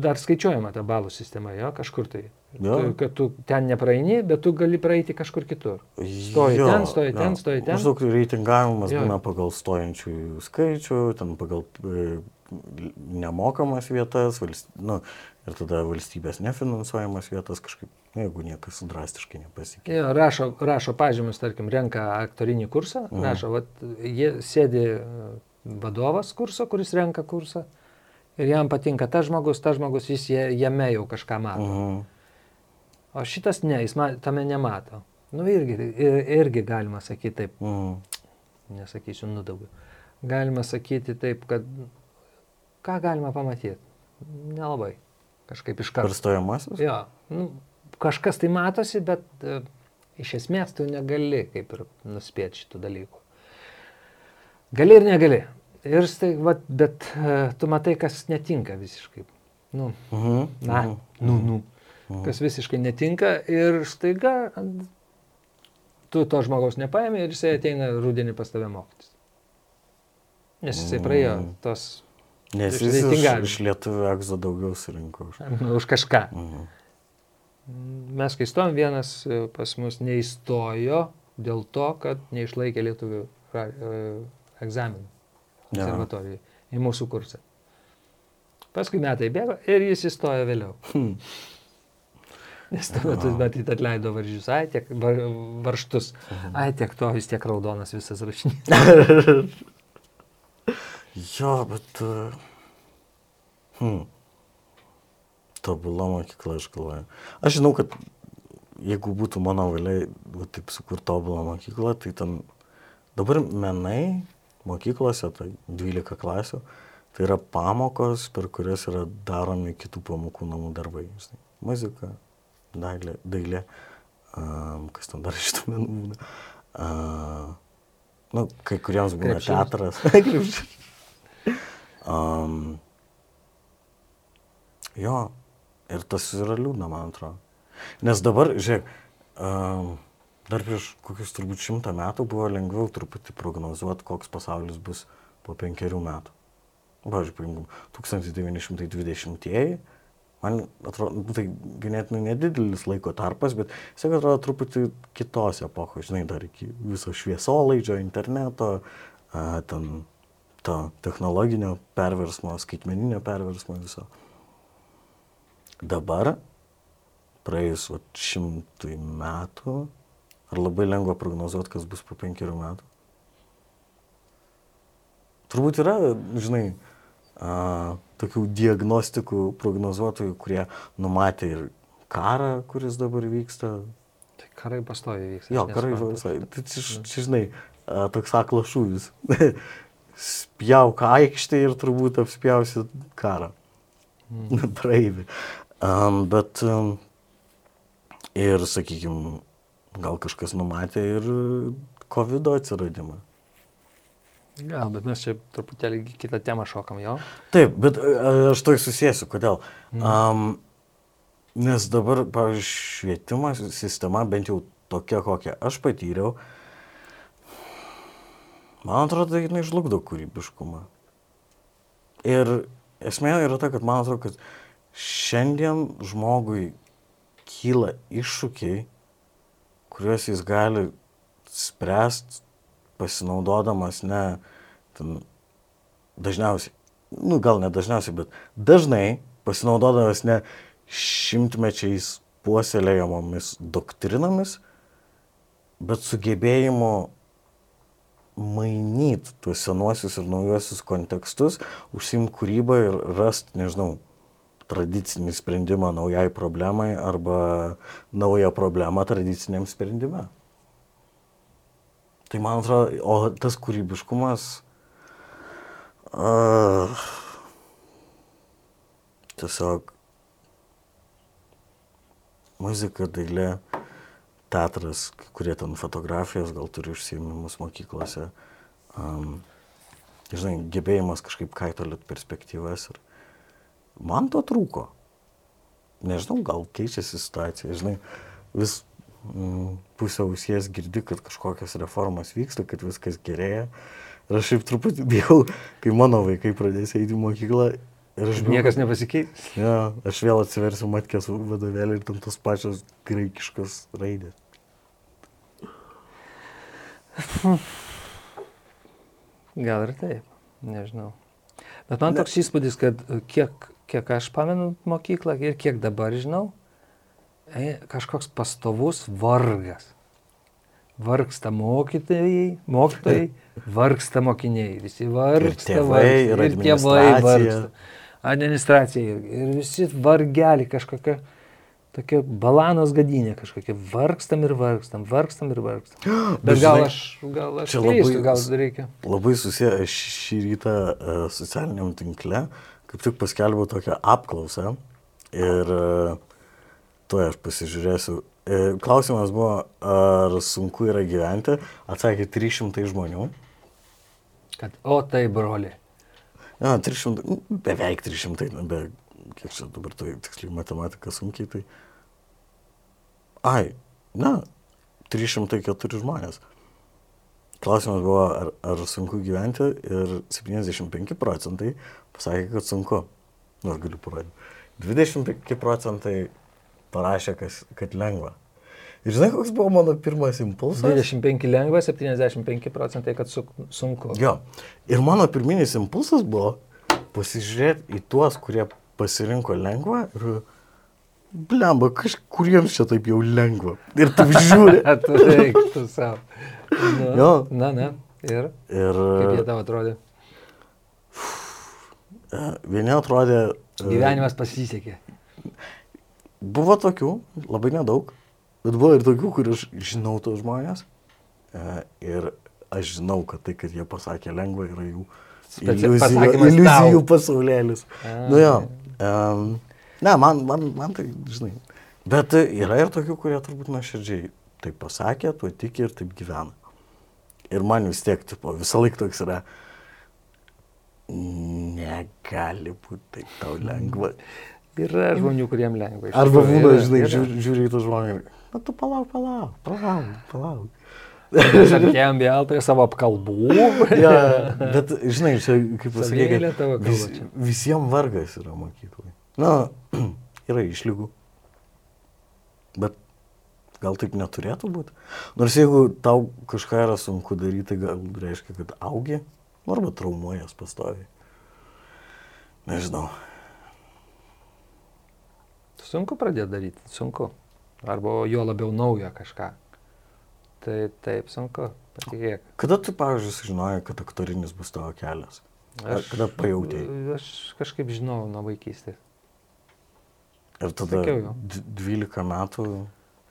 dar skaičiuojama ta balų sistema, jo, kažkur tai. Jo. Tu, kad tu ten nepraeini, bet tu gali praeiti kažkur kitur. Stoji Jo, ten, stoji jo. ten, stoji ten. Maždaug reitingavimas būna pagal stojančiųjų skaičių, ten pagal e, nemokamas vietas, valst... nu, ir tada valstybės nefinansuojamas vietas kažkaip, nu, jeigu niekas drastiškai nepasikeitė. Jo, rašo, rašo pažymus, tarkim, renka aktorinį kursą, Mhm. rašo, vat, jie sėdi e, vadovas kurso, kuris renka kursą, ir jam patinka tas žmogus, tas žmogus, jis jame jau kažką mato. Mhm. O šitas ne, jis ma, tame nemato. Nu irgi, ir, irgi galima sakyti taip, Mhm. nesakysiu, nu daugiau. Galima sakyti taip, kad ką galima pamatyti? Nelabai. Kažkaip iš Per karto. stojamasis? Jo, nu, kažkas tai matosi, bet e, iš esmės tu negali kaip ir nuspėti šitų dalykų. Gali ir negali. Ir stai, va, bet e, tu matai, kas netinka visiškai. Nu, Mhm. na, mhm. nu, nu. Kas visiškai netinka ir staiga tu to žmogaus nepaėmė ir jisai ateina rudenį pas tave mokytis. Nes jisai praėjo tos Nes jis iš, iš lietuvių egzo daugiau surinko. už- už kažką. Mhm. Mes kai stojom, vienas e, pas mus neįstojo dėl to, kad neišlaikė lietuvių e, egzaminų konservatorijai į mūsų kursą. Paskui metai bėgo ir jis įstojo vėliau. Hmm. Nes tuo metu, matyt, atleido varžys, ai tiek var, varštus, Mhm. ai tiek to, vis tiek raudonas visas rašinys. *laughs* Jo, bet... uh, Hmm. Tobula mokykla, aš galvoju. Aš žinau, kad jeigu būtų mano valia, va, taip sukurti tobulą mokyklą, tai ten dabar menai mokyklose, tai 12 klasių, tai yra pamokos, per kurias yra daromi kitų pamokų namų darbai. Žinai. Muzika, dailė, dailė um, kas ten dar iš tų menų būna. Uh, nu, kai kuriems būna Krepšinis. teatras. *laughs* Um, jo, ir tas yra liūdna, man atrodo. Nes dabar, žiūrėk, um, dar prieš kokius turbūt šimtą metų buvo lengviau truputį prognozuoti, koks pasaulis bus po penkerių metų. Pavyzdžiui, paimkim, 1920-ieji, man atrodo, nu, tai ganėtinai nedidelis laiko tarpas, bet jis atrodo truputį kitos epochos, žinai, dar iki viso šviesolaidžio, interneto, a, ten to technologinio perversmo, skaitmeninio perversmo viso. Dabar, praėjus vat, šimtui metų, ar labai lengva prognozuoti, kas bus po penkerių metų? Turbūt yra, žinai, a, tokių diagnostikų, prognozuotojų, kurie numatė ir karą, kuris dabar vyksta. Tai karai pastoja vyks. Jo, karai visai. Tai čia, čia, žinai, a, toks aklas šūvis. *laughs* Spjauk aikštė ir turbūt apspjausi karą. Mm. *laughs* Praeivį. Um, bet um, ir, sakykime, gal kažkas numatė ir COVID atsiradimą. Gal, bet mes čia truputėlį kitą temą šokam, jo. Taip, bet a, aš to susijęsiu. Kodėl? Um, nes dabar, pavyzdžiui, švietimo sistema, bent jau tokia, kokią aš patyriau, man atrodo, jinai žlugdo kūrybiškumą. Ir esmė yra ta, kad man atrodo, kad šiandien žmogui kyla iššūkiai, kuriuos jis gali spręsti pasinaudodamas ne ten, dažniausiai, nu gal ne dažniausiai, bet dažnai pasinaudodamas ne šimtmečiais puoselėjamomis doktrinomis, bet sugebėjimu mainyti tuos senuosius ir naujuosius kontekstus, užsimti kūrybą ir rasti, nežinau, tradicinį sprendimą naujai problemai arba naują problemą tradiciniam sprendime. Tai man atrodo, o tas kūrybiškumas. Uh, tiesiog muzika, dailė, teatras, kurie ten fotografijos gal turi užsiemimus mokyklose. Um, žinai, gebėjimas kažkaip kaitolėt perspektyvas. Ir man to trūko. Nežinau, gal keičiasi situacija. Žinai, vis mm, pusę ausies girdi, kad kažkokios reformos vyksta, kad viskas gerėja. Ir aš šiaip truputį bijau, kai mano vaikai pradės eiti į mokyklą. Ir aš Niekas nepasikeis. Ja, aš vėl atsiversiu matkės vadovėlį ir ten tos pačios graikiškos raidės. Gal ir taip, nežinau. Bet man toks įspūdis, kad kiek, kiek aš pamenu mokyklą ir kiek dabar žinau, e, kažkoks pastovus vargas. Vargsta mokytojai, mokytojai, *laughs* vargsta mokiniai, visi vargsta. tėvai, vargsta, ir ir tėvai vargsta. Administracija ir, visi vargeliai kažkokia, tokia balanos gadinė kažkokia, vargstam ir vargstam, vargstam ir vargstam. *gasps* Bet, Bet gal žinai, aš, gal aš čia labai klystu, gal reikia. Labai susiję aš šį rytą e, socialiniam tinkle, kaip tik paskelbiau tokią apklausą ir e, tuo aš pasižiūrėsiu. E, Klausimas buvo, ar sunku yra gyventi, atsakė 300 žmonių. Kad, o tai broli. Na, 300, nu, beveik 300, na, be, kiek čia dabar tai tiksliai matematika sunkiai, tai... Ai, na, 304 žmonės. Klausimas buvo, ar, ar sunku gyventi ir 75 procentai pasakė, kad sunku. Nu, aš galiu parodyti. 25 procentai parašė, kas, kad lengva. Ir žinai, koks buvo mano pirmas impulsas? 25 lengva, 75 procentai, kad su, sunku. Jo. Ir mano pirminis impulsas buvo pasižiūrėti į tuos, kurie pasirinko lengvą ir blemba, kažkuriems čia taip jau lengva. Ir tu *laughs* žiūri. tu reiktų savo. Na, Jo. na, na. Ir Ir kaip jie tau atrodė? e, vieni atrodė. e, Gyvenimas pasisekė. Buvo tokių, labai nedaug, bet buvo ir tokių, kur aš žinau tos žmonės. E, Ir aš žinau, kad tai, kad jie pasakė lengva, yra jų iliuzijų, iliuzijų pasaulėlis. Nu jo. Um, ne, man, man, man tai, žinai. Bet yra ir tokių, kurie turbūt nuoširdžiai taip pasakė, tuo tiki ir taip gyvena. Ir man vis tiek, tipo, visą laiką toks yra, negali būti taip tau lengva. Yra žmonių, kuriem lengva. Arba būna, žinai, žiūri, į tą žmogų na tu palauk, palauk, palauk, palauk. Mes artėjom vėl prie savo apkalbų. ja, bet, žinai, čia, kaip pasakė, vis, visiems vargas yra mokykloje. Na, *clears throat* yra išlygų. Bet gal taip neturėtų būti. Nors jeigu tau kažką yra sunku daryti, gal reiškia, kad augi, nu, arba traumuojas pastoviai. Nežinau. Sunku pradėti daryti, sunku. Arba jo labiau naujo kažką. Tai taip, sunku, patikėk. Kada tu, pavyzdžiui, sužinojai, kad aktorinis bus tavo kelias? Ar kada pajautėjai? Aš kažkaip žinau nuo vaikystės. Ir tada sakiau jau. d- 12 metų.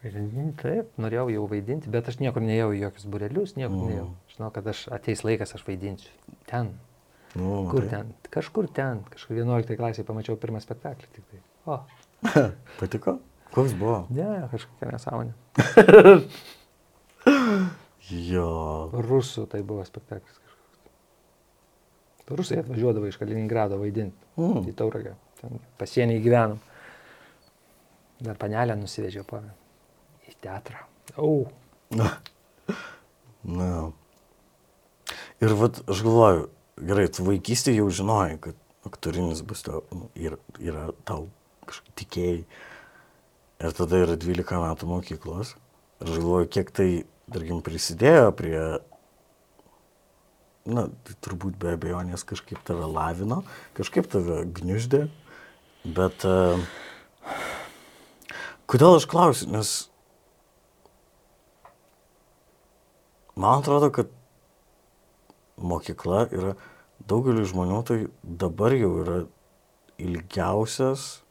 Taip, norėjau jau vaidinti, bet aš niekur nejau į jokius burelius, niekur Mhm. nejau. Žinau, kad aš ateis laikas, aš vaidinsiu. Ten. Nu, Kur matai. ten? Kažkur ten. Kažkur 11 klasėje pamačiau pirmą spektaklį. Tik tai. O, *laughs* Patiko? Koks buvo? ne, kažkokia nesąmonė. *laughs* Jo. Rusų tai buvo spektaklis kažkoks. Rusai atvažiuodavo iš Kaliningrado vaidinti Mm. į Tauragę. Ten pasienį gyvenom. Dar panelę nusivežiau porą. Į teatrą. Au. *laughs* Na. Ir vat aš galvoju, gerai, tu vaikystėje jau žinojai, kad aktorinis bus tau, nu, yra, yra tau kažkaip tikėjai. Ir tada yra 12 metų mokyklos. Ir aš galvoju, kiek tai, tarkim, prisidėjo prie, na, tai turbūt be abejonės kažkaip tave lavino, kažkaip tave gniuždė. Bet uh, kodėl aš klausiu, nes Man atrodo, kad mokykla yra daugeliu žmonių, tai dabar jau yra ilgiausias.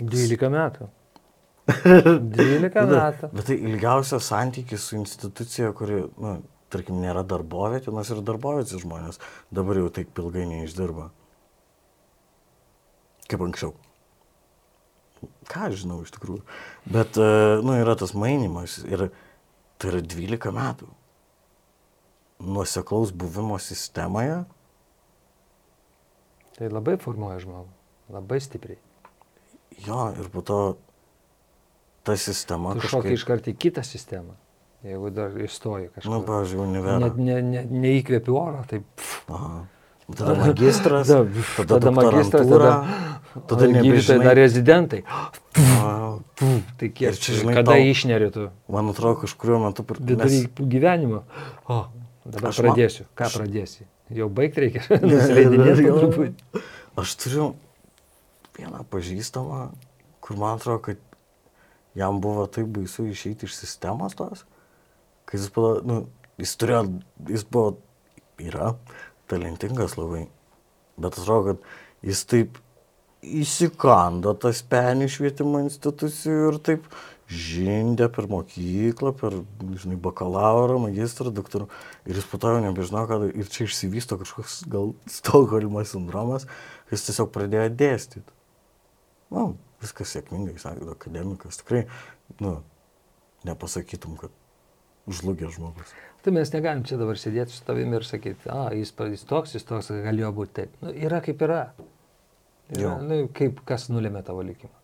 12 metų. 12 metų. Bet tai ilgiausias santykis su institucija, kuri, na, tarkim, nėra darbovietė, nors ir darbovietės žmonės dabar jau taip ilgai neišdirba. Kaip anksčiau. Ką aš žinau iš tikrųjų. Bet, e, nu, yra tas mainimas ir tai yra 12 metų. Nuoseklaus buvimo sistemoje Tai labai formuoja žmogų. Labai stipriai. Jo, ir po to ta sistema Tu šokai kažkaip... iš karto į kitą sistemą. Jeigu dar įstoji Nu, kažkur. pavyzdžiui, univerą. Net ne, ne, neįkvėpi oro, tai... Aha. Tada magistras, *laughs* tada, tada, tada magistras, tada, tada gydytojai dar rezidentai. *gasps* Aha. Tai kiek Ir čia, žinai, kada tau- išneri tu? Man atrodo, kažkuriuo metu... Per... Vidury gyvenimo. O, dabar Aš pradėsiu. Ką aš- pradėsi? Jau baigti reikia. *laughs* Nusileidinėti truputį. Aš turiu vieną pažįstamą, kur man atrodo, kad jam buvo taip baisu išeiti iš sistemos tos, kad jis, pada, nu, jis turėjo, jis buvo, yra talentingas labai, Bet atrodo, kad jis taip įsikando tas penį švietimo institucijų ir taip žindė per mokyklą, per, žinai, bakalauro, magistrą, doktorą. Ir jis po to jau nebežino, kad ir čia išsivysto kažkoks gal Stokholmo sindromas, jis tiesiog pradėjo dėstyti. Nu, viskas sėkmingai, sakė, akademikas. Tikrai, nu, nepasakytum, kad žlugė žmogus. Tai mes negalim čia dabar sėdėti su tavimi ir sakyti, a, jis, jis toks, jis toks, galėjo būti taip. Nu, yra kaip yra. yra nu, kaip kas nulėmė tavo likimą.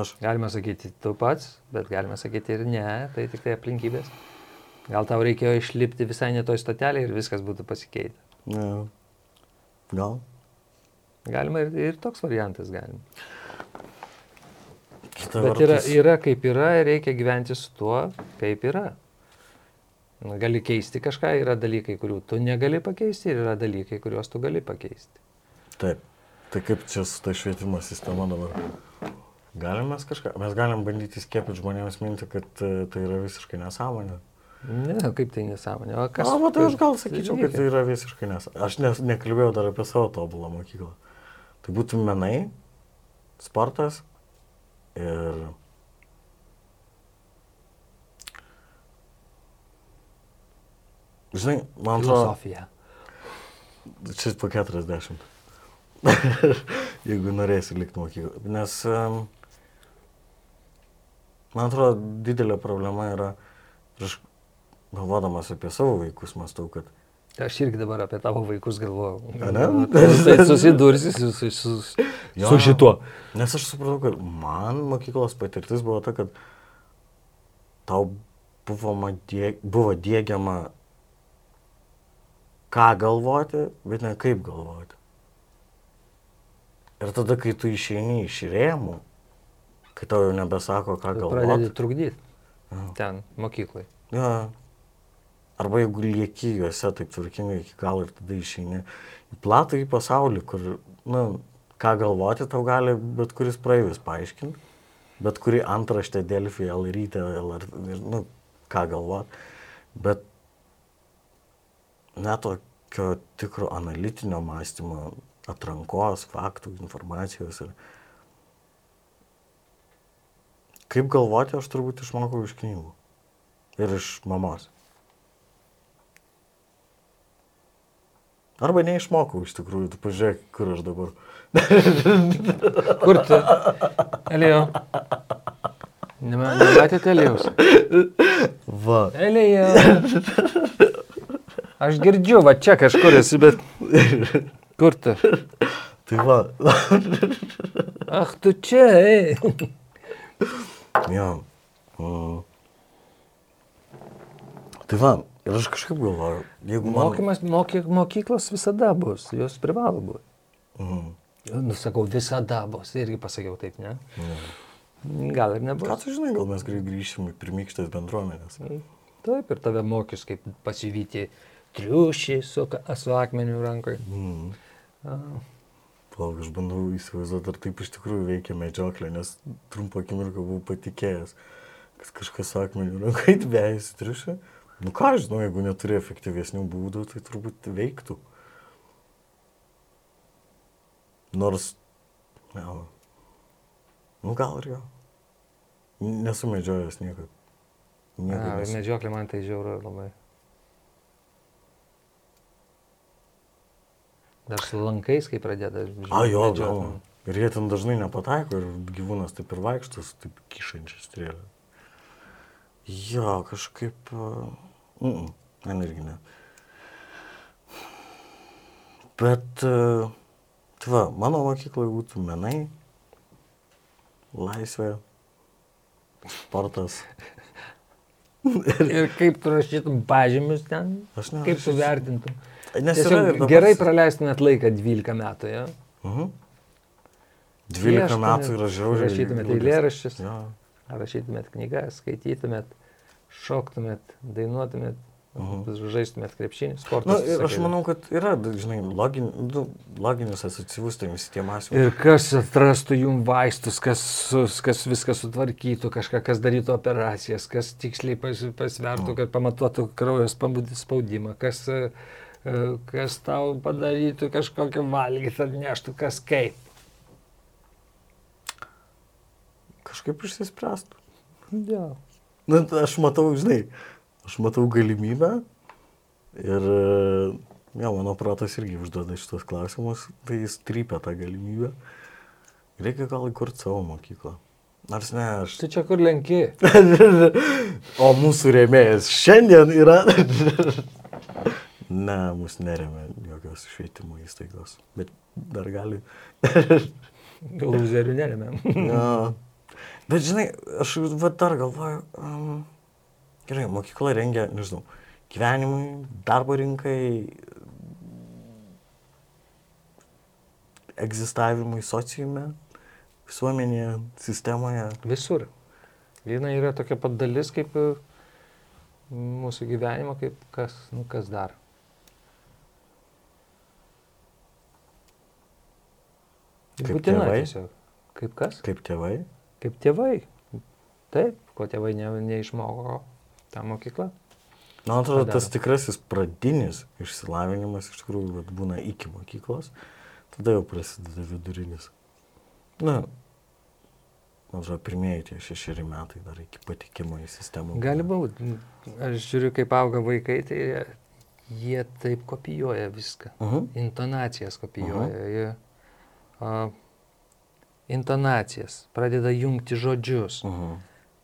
Aš. Galima sakyti tu pats, bet galima sakyti ir ne, tai tik tai aplinkybės. Gal tau reikėjo išlipti visai netoj stotelį ir viskas būtų pasikeitę. Ne. Gal. Galima ir, ir toks variantas galima. Kita Bet yra, yra kaip yra ir reikia gyventi su tuo, kaip yra. Gali keisti kažką, yra dalykai, kurių tu negali pakeisti ir yra dalykai, kuriuos tu gali pakeisti. Taip. Tai kaip čia su ta švietimo sistema dabar? Galim mes kažką, mes galim bandyti skiepyti žmonėms minti, kad e, tai yra visiškai nesąmonė. Ne, kaip tai nesąmonė. O kas? O, va, tai aš gal sakyčiau, kad tai yra visiškai nesąmonė. Aš ne, nekalbėjau dar apie savo tobulą mokyklą. Tai būtų menai, sportas ir... Žinai, man atrodo... Filosofija. Čia po 40. *laughs* Jeigu norėsi likti mokyklą. Nes man atrodo, didelė problema yra, aš galvodamas apie savo vaikus, mąstau, kad Aš irgi dabar apie tavo vaikus galvoju. Ne? Tai susidursi su, su, su, Jo. su šituo. Nes aš supratau, kad man mokyklos patirtis buvo ta, kad tau buvo, madė, buvo dėgiama ką galvoti, bet ne kaip galvoti. Ir tada, kai tu išeini iš rėmų, kai tau jau nebesako, ką galvoti. Pradedi trukdyti ten, mokyklai. Ja. Arba jeigu lieki juose taip tvarkingai iki galo ir tada išeini į platą į pasaulį, kur, na, ką galvoti tau gali bet kuris praeivis paaiškinti, bet kuri antraštė Delfį, Elrytė, LR, nu, ką galvoti. Bet net tokio tikro analitinio mąstymo, atrankos, faktų, informacijos ir kaip galvoti aš turbūt išmokau iš knygų ir iš mamos. Arba neišmokau iš tikrųjų, tu pažiūrėk, kur aš dabar. Kur tu? Elio. Nema- Nematėte Elijaus? Va. Elija. Aš girdžiu, va čia kažkur esi, bet... Kur tu? Tai va. Ach, tu čia, ei. jo. Mm. Tai va, ir aš kažkaip galvoju, jeigu man... Mokymas, moky, mokyklos visada bus, jos privalo būti. Mm. Nu, sakau, visada bus. Irgi pasakiau taip, ne? Gal ir Ką nebus. tu žinai, gal mes greit grįšim į pirmykštės bendruomenės. Taip, ir tave mokys, kaip pasivyti triušį su, su akmeniu rankoje. Mm. A, Palauk, aš bandau įsivaizduoti, ar taip iš tikrųjų veikia medžioklė, nes trumpą akimirką buvau patikėjęs, kad kažkas su akmeniu rankai dvėjasi triušį. Nu ką aš žinau, jeigu neturi efektyvesnių būdų, tai turbūt veiktų. Nors, ne, nu gal ir jo. Nesu medžiojęs a, nesu. medžioklė man tai žiauru labai. Dar su lankais, kai pradeda. A, jo, gal. nu. Ir jie ten dažnai nepataiko ir gyvūnas taip ir vaikšto, su taip kišančia strėlė. Jo, kažkaip... uh, Mm, man irgi ne. Bet, uh, tai va, mano mokykloje būtų menai, laisvė, sportas. *laughs* Ir kaip tu rašytum pažymius ten? Aš ne. Kaip tu vertintum? Nes ir dabar- gerai praleistumėt laiką 12 metų, jo? Mhm. 12 metų yra žiauriai. Rašytumėt eilėraščius, Jo. ar rašytumėt knygas, skaitytumėt, šoktumėt, dainuotumėt, Mhm. žaistumėt krepšinį, sportą. Na, ir aš manau, kad yra, žinai, login, nu, loginis asociatyvus tai visi tie mąstymai. Ir kas atrastų jum vaistus, kas, kas viską sutvarkytų, kažką, kas darytų operacijas, kas tiksliai pas, pasvertų, kad pamatuotų kraujo spaudimą, kas e, e, kas tau padarytų kažkokį valgyti, atneštų kas kaip. Kažkaip išsispręstų. Ja. Na, aš matau, žinai, aš matau galimybę ir, ja, mano protas irgi užduoda šitos klausimus, tai jis trypia tą galimybę. Reikia gal įkurti savo mokyklą. Nors ne, aš. Tu čia kur lenki? *laughs* o mūsų rėmėjas šiandien yra. *laughs* ne, mūsų neremia jokios švietimo įstaigos, bet dar gali. *laughs* Lūzerių neremia. ja. Bet žinai, aš va dar galvoju, um, gerai, mokykla rengia, nežinau, gyvenimui, darbo rinkai, egzistavimui sociume, visuomenėje, sistemoje. Visur. Viena yra tokia pat dalis kaip mūsų gyvenimo, kaip kas, nu, kas dar. Kaip Būtina tėvai? tiesiog. Kaip kas? Kaip tėvai. Kaip tėvai. Taip, ko tėvai ne, neišmoko tą mokyklą. Man atrodo, Padaro. tas tikrasis pradinis išsilavinimas iš tikrųjų būna iki mokyklos, tada jau prasideda vidurinis. Na, man atrodo, pirmieji tie šešeri metai dar iki patikimo į sistemą. Gali būti. Aš žiūriu, kaip auga vaikai, tai jie, jie taip kopijuoja viską. Mhm. Intonacijas kopijuoja. Jie, a, intonacijas, pradeda jungti žodžius. Mhm.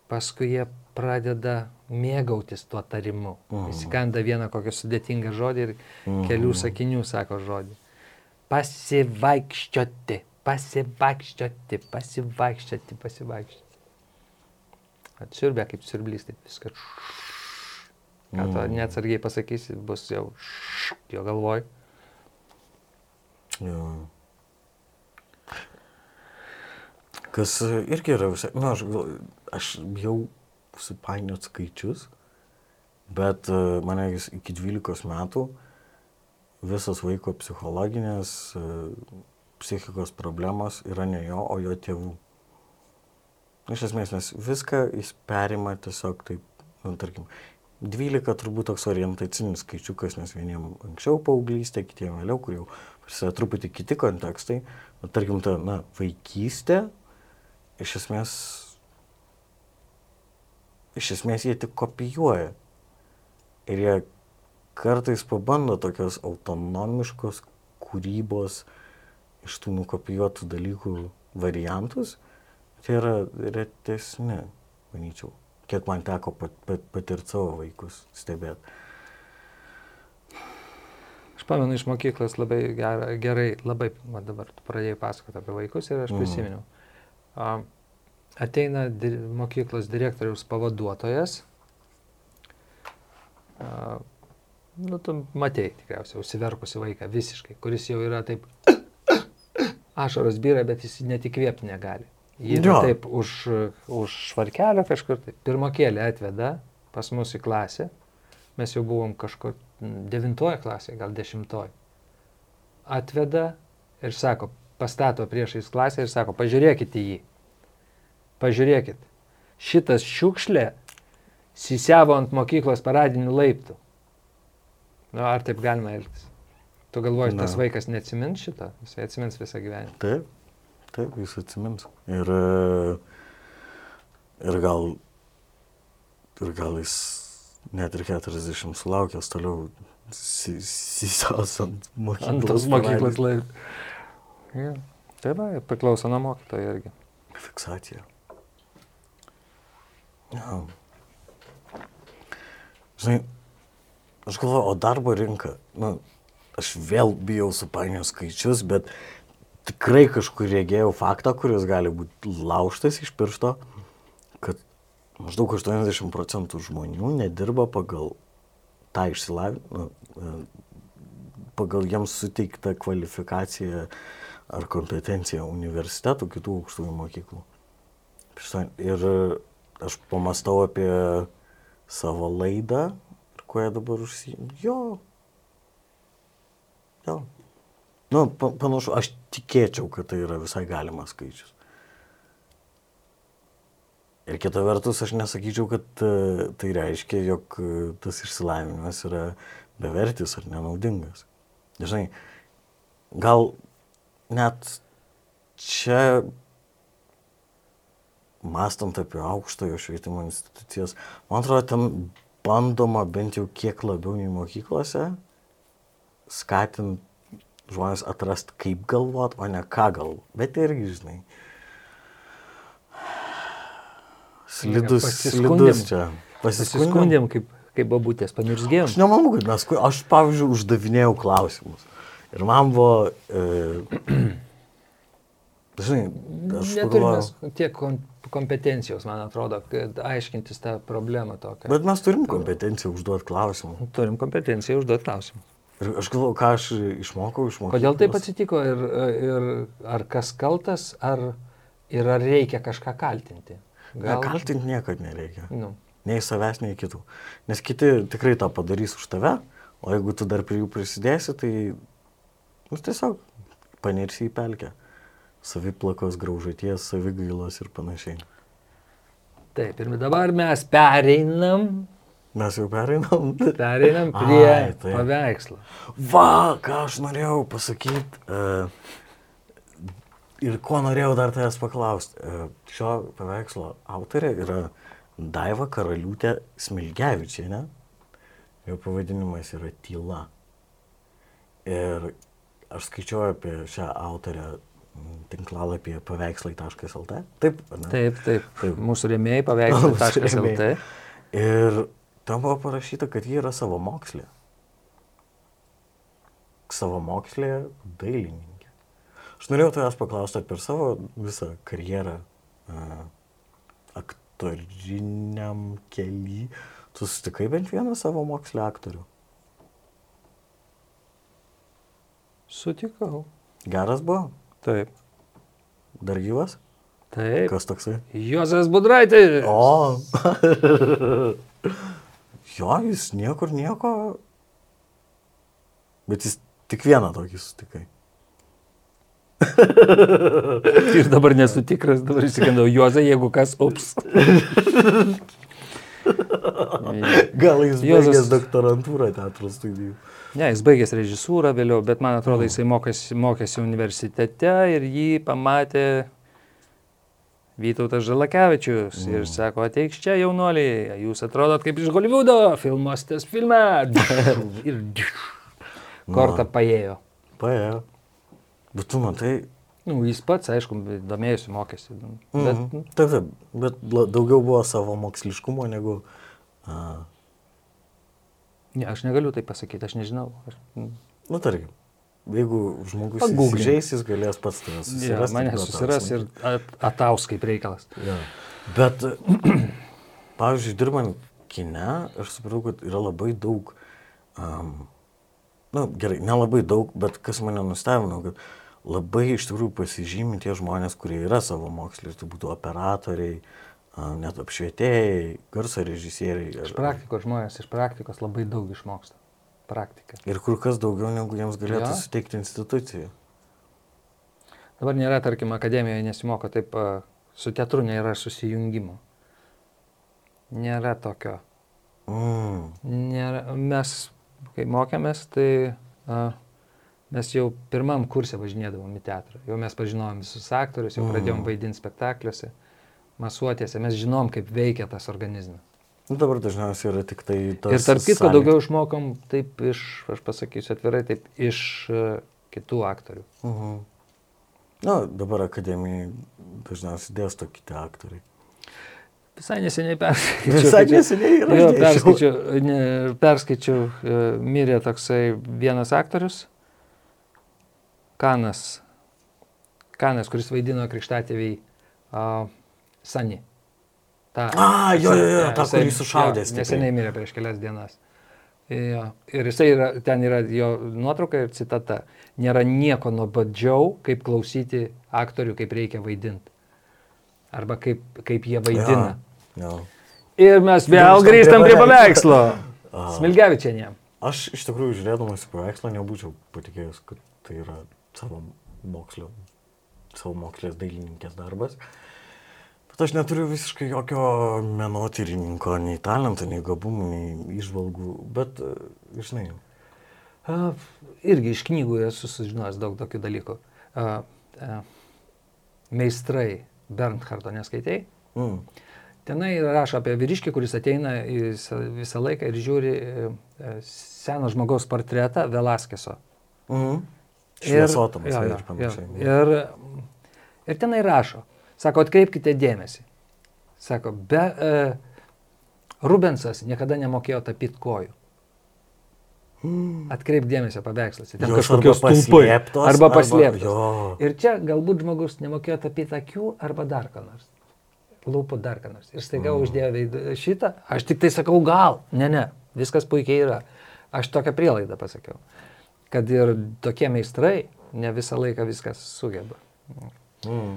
paskui jie pradeda mėgautis tuo tarimu. Mhm. Įsikanda vieną kokią sudėtingą žodį ir Mhm. kelių sakinių sako žodį. Pasivaikščioti, pasivaikščioti, pasivaikščioti, pasivaikščioti. Atsiurbė kaip siurblys, taip viskas. Ką tu Mhm. neatsargiai pasakysi, bus jau jo galvoj. Jo. Kas irgi yra visai, na, aš, gal- aš bijau supainiot skaičius, bet e, mane iki 12 metų visas vaiko psichologinės, e, psichikos problemos yra ne jo, o jo tėvų. Iš esmės, nes viską jis perima tiesiog taip, nu, tarkim, 12 turbūt toks orientacinis skaičiukas, nes vieniem anksčiau paauglystė, kitiem vėliau, kur jau prasideda truputį kiti kontekstai. Bet tarkim, ta, na, vaikystė, iš esmės, iš esmės jie tik kopijuoja. Ir jie kartais pabando tokios autonomiškos kūrybos iš tų nukopijuotų dalykų variantus. Tai yra retesni, manyčiau. Kiek man teko pat, pat, patirti savo vaikus stebėti. Aš pamenu iš mokyklos labai gerai, gerai labai, va dabar tu pradėjai pasakoti apie vaikus ir aš Mhm. prisiminiau. A, ateina mokyklos direktoriaus pavaduotojas. A, nu, tu matei tikriausiai, užsiverkusi vaiką visiškai, kuris jau yra taip, *coughs* ašaros byra, bet jis net įkvėpti negali. Jį Jo. taip už, už švarkelio kažkur, tai pirmokėlį atveda pas mus į klasę. Mes jau buvom kažkur devintoje klasėje, gal dešimtoje. Atveda ir sako, pastato priešais klasę ir sako, pažiūrėkit į jį. Pažiūrėkit. Šitas šiukšlė sisiavo ant mokyklos paradinių laiptų. Nu, ar taip galima elgtis? Tu galvoji, tas vaikas neatsimins šito? Jis atsimins visą gyvenimą. Taip, taip, jis atsimins. Ir, e, ir gal, ir gal jis net ir 40 sulaukęs toliau sisios ant mokyklos. Ant mokyklos laiptų. Ja. Taip, va, priklauso nuo mokytojo irgi. Fiksacija. Ja. Žinai, aš galvoju, o darbo rinka, nu, aš vėl bijau supainioti skaičius, bet tikrai kažkur regėjau faktą, kuris gali būti laužtas iš piršto, kad maždaug 80 procentų žmonių nedirba pagal tą išsilavinimą, pagal jiems suteiktą kvalifikaciją ar kompetenciją universitetų, kitų aukštųjų mokyklų. Štai, Ir aš pamastau apie savo laidą kuo jie dabar užsijima. Jo. Jo. Nu, pa, panašu, aš tikėčiau, kad tai yra visai galimas skaičius. Ir kita vertus, aš nesakyčiau, kad e, tai reiškia, jog e, tas išsilavinimas yra bevertis ar nenaudingas. Žinai, gal net čia, mastant apie aukštojo švietimo institucijas, man atrodo, ten bandoma bent jau kiek labiau nei mokyklose skatinti žmonės atrasti, kaip galvot, o ne ką galvot. Bet irgi, žinai, slidus, slidus čia. Pasiskundėm, kaip, kaip babutės, panirzgėjom. Aš nemanau, kad mes, aš pavyzdžiui, uždavinėjau klausimus. Ir man buvo, e, *clears throat* žinai, aš Neturime pagalvojau, tiek kom- kompetencijos, man atrodo, kad aiškintis tą problemą tokią. bet mes turim kompetenciją užduoti klausimų. Turim kompetenciją užduoti klausimą. Ir aš galvoju, ką aš išmokau iš mokyklos. Kodėl taip atsitiko ir, ir ar kas kaltas, ar, ir ar reikia kažką kaltinti? Gal... Kaltinti niekad nereikia. Nu, Nei savęs, nei kitų. Nes kiti tikrai tą padarys už tave, o jeigu tu dar prie jų prisidėsi, tai nu, tiesiog panirsi į pelkę. Saviplakos, graužaties, savigailos ir panašiai. taip, ir dabar mes pereinam, Mes jau pereinam. pereinam prie Ai, taip. paveikslo. Va, ką aš norėjau pasakyti. Uh, ir ko norėjau dar tavęs paklausti. Uh, šio paveikslo autorė yra Daiva Karaliūtė Smilgevičiane. Jo pavadinimas yra Tyla. Ir aš skaičiuoju apie šią autorę mm, tinklalapyje paveikslai.lt. Taip, ne? Taip, taip. Taip. Mūsų rėmėjai rėmėjai. Ir ten buvo parašyta, kad ji yra savo mokslė. Savo mokslė dailininkė. Aš norėjau tavęs paklausti, per savo visą karjerą a, aktoriniam keliui tu sutikai bent vieną savo mokslę aktorių. Sutikau. Geras buvo? Taip. Dar gyvas? Taip. Kas toksai? Juozas Budraitis. O. *laughs* jo, jis niekur nieko. Bet jis tik vieną tokį sutikai. *laughs* Ir dabar nesu tikras, dabar įsikandau Juozą, jeigu kas, ups. *laughs* Gal jis Juozas- baigęs doktorantūrą teatro studijų. Ne, jis baigęs režisūrą vėliau, bet man atrodo, jisai mokėsi, mokėsi universitete ir jį pamatė Vytautas Žalakevičius ir sako, ateik čia jaunuoliai, jūs atrodot kaip iš Hollywoodo, filmuositės filme. *laughs* ir kortą paėjo. Paėjo. Bet tu matai. Nu, jis pats, aišku, domėjusi, mokėsi. Bet Mhm. Taip, taip. Bet daugiau buvo savo moksliškumo negu... A, ne, aš negaliu tai pasakyti, aš nežinau. Aš, nu, tarkim. Jeigu žmogus įsižeis, jis galės pats tave ja, susirasti. mane bet tau susiras ir ataus kaip reikalas. Jo. Bet, *clears throat* pavyzdžiui, dirbant kine, aš supratau, kad yra labai daug, um, na gerai, nelabai daug, bet kas mane nustebino, kad labai iš tikrųjų pasižymi tie žmonės, kurie yra savo mokslai, tai būtų operatoriai, a, net apšvietėjai, garso režisieriai. Iš praktikos žmonės iš praktikos labai daug išmoksta. Praktika. Ir kur kas daugiau, negu jiems galėtų Jo. suteikti institucija. Dabar nėra, tarkim, akademijoje nesimoko taip, su teatru nėra susijungimo. Nėra tokio. Mm. Nėra, mes, kai mokėmės, tai a, mes jau pirmam kursė važinėdavom į teatrą. Jau mes pažinojom visus aktorius, jau Mm. pradėjom vaidinti spektakliuose, masuotėse, mes žinom, kaip veikia tas organizmas. Nu, dabar dažniausiai yra tik tai tas... Ir tarp kitko daugiau išmokom taip iš, aš pasakysiu atvirai, taip iš a, kitų aktorių. Mhm. Na, dabar akademijai dažniausiai dėsto kiti aktoriai. Visai neseniai perskaičiau. Visai neseniai ir aš Jo, perskaičiau, ne, perskaičiau, e, mirė toksai vienas aktorius, Kanas, Kanas, kuris vaidino Krikštatėviai uh, Sani. Ta, A, jo, jo, jo, jisai- kurį sušaudė jo. Neseniai mirė prieš kelias dienas. Jo. Ir jisai yra, ten yra jo nuotrauka ir citata. Nėra nieko nuobodžiau, kaip klausyti aktorių, kaip reikia vaidinti. Arba kaip, kaip jie vaidina. Jo. Ir mes vėl Grįžtam prie paveikslo. Smilgevičianė. Aš iš tikrųjų žiūrėdamas į paveikslą nebūčiau patikėjęs, kad tai yra savo mokslo, savo mokslės dailininkės darbas. Bet aš neturiu visiškai jokio menotyrininko, nei talento, nei gabumų, nei išvalgų. Bet, e, žinai, irgi iš knygų esu sužinojęs daug tokių dalykų. Meistrai Bernhardo neskaitai. Mm. Tenai rašo apie vyriškį, kuris ateina visą, visą laiką ir žiūri e, e, seno žmogaus portretą Velaskeso. Mhm. Ir- Šviesotomas jo, ir jo, panašiai. jo. Ir, ir tenai rašo, sako, atkreipkite dėmesį. Sako, be e, Rubensas niekada nemokėjo tapyti kojų. Atkreip dėmesio paveiksluose. Ten arba stulpai. paslėptos, Arba arba- paslėptos. jo. Ir čia galbūt žmogus nemokėjo tapyti akių arba dar ką nors. Lūpų dar ką nors. Ir staiga mm. uždėjo veidą šitą. Aš tik tai sakau gal. Ne, ne. Viskas puikiai yra. Aš tokią prielaidą pasakiau. Kad ir tokie meistrai ne visą laiką viskas sugeba. Mm.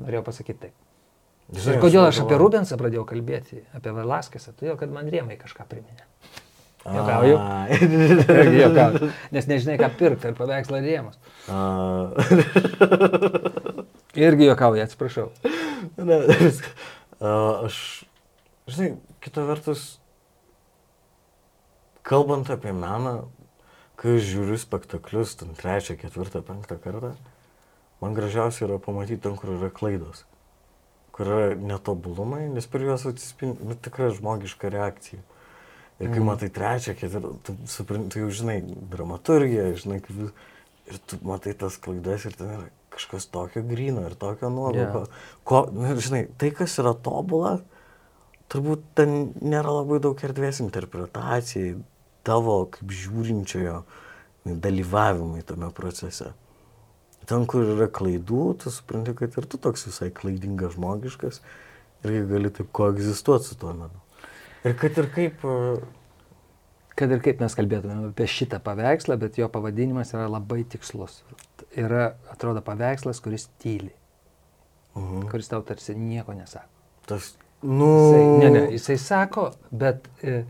Norėjau pasakyti taip. Žinai, Ir kodėl aš apie Rubensą pradėjau kalbėti, apie Velaskesą? Todėl, kad man rėmai kažką priminė. Juokauju. *laughs* Ai. Juokauju. Nes nežinai, ką pirkti, ar paveikslą rėmus. *laughs* Irgi juokauju, atsiprašau. ne, aš, žinai, kita vertus, kalbant apie meną, kai žiūriu spektaklius, ten trečią, ketvirtą, penktą kartą, man gražiausia yra pamatyti ten, kur yra klaidos, kur yra netobulumai, nes per juos atsispindi nu, tikra žmogiška reakcija. Ir kai Mm. matai trečią, ketvirtą, tu, supranti, tu jau žinai dramaturgiją, žinai, kaip ir tu matai tas klaidas ir ten yra kažkas tokio grino ir tokio nuovoko. Jo. Ko, nu, žinai, tai, kas yra tobula, turbūt ten nėra labai daug erdvės interpretacijai, tavo kaip žiūrinčiojo dalyvavimui tame procese. Ten, kur yra klaidų, tu supranti, kad ir tu toks visai klaidingas žmogiškas ir gali taip koegzistuoti su tuo menu. Ir kad ir kaip... e, Kad ir kaip mes kalbėtumėm apie šitą paveikslą, bet jo pavadinimas yra labai tikslus. Yra, atrodo, paveikslas, kuris tyli, Mhm. kuris tau tarsi nieko nesako. Tas, nu, Jisai, ne, ne, jisai sako, bet, e,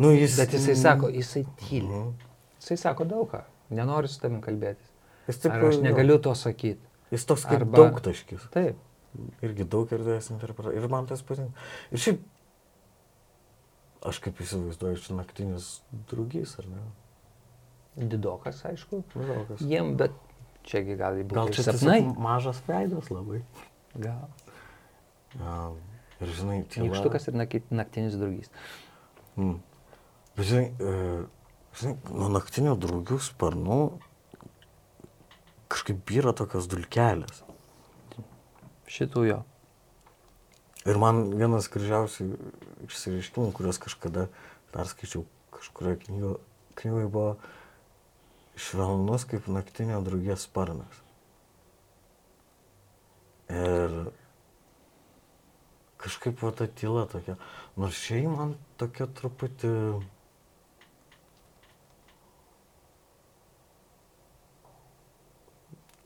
nu, jis, bet jisai sako, jisai tyli. Mhm. Jisai sako daug ką, nenori su tavimi kalbėtis. Jis, taip, Ar aš jo, negaliu to sakyti. Jis toks kaip Arba- daug taškis. Taip. Irgi daug erdvės interpretacijos. Ir man tas patinka. Ir šiaip, aš kaip įsivaizduoju, čia naktinis draugys, ar ne? Didokas, aišku. Mažokas. Jiem, bet čiagi gali būti Gal ir čia sapnai. mažas veidas labai. Gal. Ja, ir žinai, tyla. Nykštukas ir nakti- naktinis draugys. Mm. Bet žinai, e, žinai, nuo naktinių draugių sparnų kažkaip yra tokios dulkelės. Šitų jo. Ir man vienas gražiausių išsireiškimų, kuriuos kažkada perskaičiau kažkurioje knygoje, knygoje buvo švelnus kaip naktinio draugės sparnas. Ir kažkaip va ta tyla tokia, nors šiai man tokia truputį...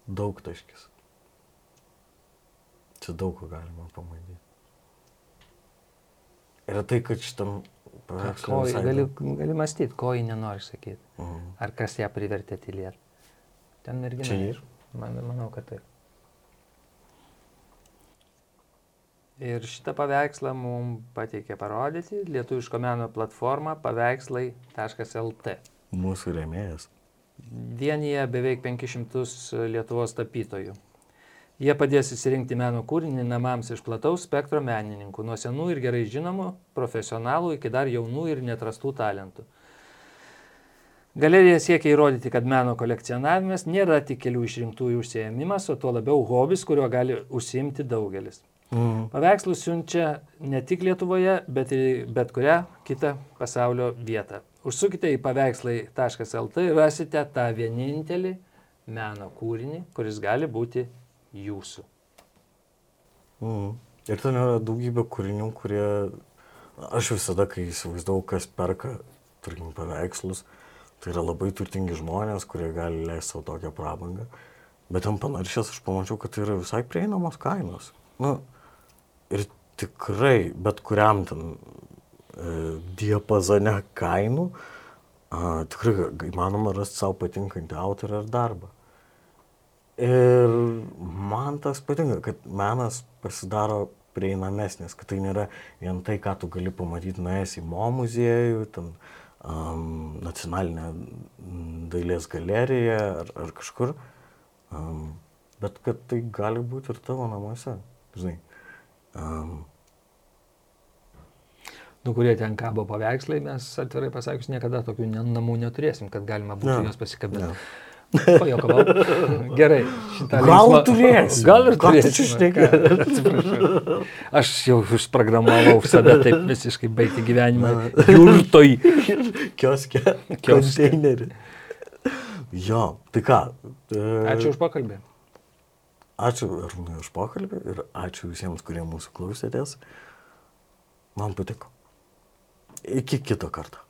Daug taškis. Čia daug ko galima pamatyti. Ir tai, kad šitam paveiksle Ko, visai gali, gali mąstyti, ko ji nenori sakyti. Mhm. Ar kas ją privertė tylėti. Ten mergina. Čia ir? Man, manau, kad taip. Ir šitą paveikslą mums pateikė parodyti lietuviško meno platforma paveikslai.lt. Mūsų rėmėjas. Vienyje beveik 500 Lietuvos tapytojų. Jie padės įsirinkti meno kūrinį namams iš plataus spektro menininkų, nuo senų ir gerai žinomų, profesionalų iki dar jaunų ir netrastų talentų. Galerija siekia įrodyti, kad meno kolekcionavimas nėra tik kelių išrinktųjų užsiemimas, o tuo labiau hobis, kuriuo gali užsiimti daugelis. Mhm. Paveikslus siunčia ne tik Lietuvoje, bet ir bet kurią kitą pasaulio vietą. Užsukite į paveikslai.lt ir rasite tą vienintelį meno kūrinį, kuris gali būti jūsų. Mhm. Ir ten yra daugybė kūrinių, kurie... Aš visada, kai įsivaizdavau, kas perka, tarkim, paveikslus, tai yra labai turtingi žmonės, kurie gali leisti savo tokią prabangą. Bet ten panaršęs aš pamačiau, kad tai yra visai prieinamos kainos. Nu, ir tikrai bet kuriam ten diapazone kainų a, tikrai įmanoma rasti savo patinkantį autorių ar darbą. Ir man tas patinka, kad menas pasidaro prieinamesnis, kad tai nėra vien tai, ką tu gali pamatyti nuėjęs į mo muziejų ten, um, nacionalinė dailės galerija ar, ar kažkur. Um, bet kad tai gali būti ir tavo namuose, žinai. Um, Nu, kurie ten kabo paveikslai, mes atvirai pasakius niekada tokių namų neturėsim, kad galima būtų Ne. juos pasikabinti. ne. *laughs* Pajokavau. Gerai. Gal linksmą- turėsim. Gal ir Ką tu turėsim. čia šneki? Ką, Atsiprašau. Aš jau užprogramavau save taip visiškai baigti gyvenimą. Jurtoj. *laughs* Kioske. Konteinerį. Jo, tai ką. e, Ačiū už pokalbį. Ačiū Arūnai už pokalbį ir ačiū visiems, kurie mūsų klausėtės. Man patiko. Iki kito karto.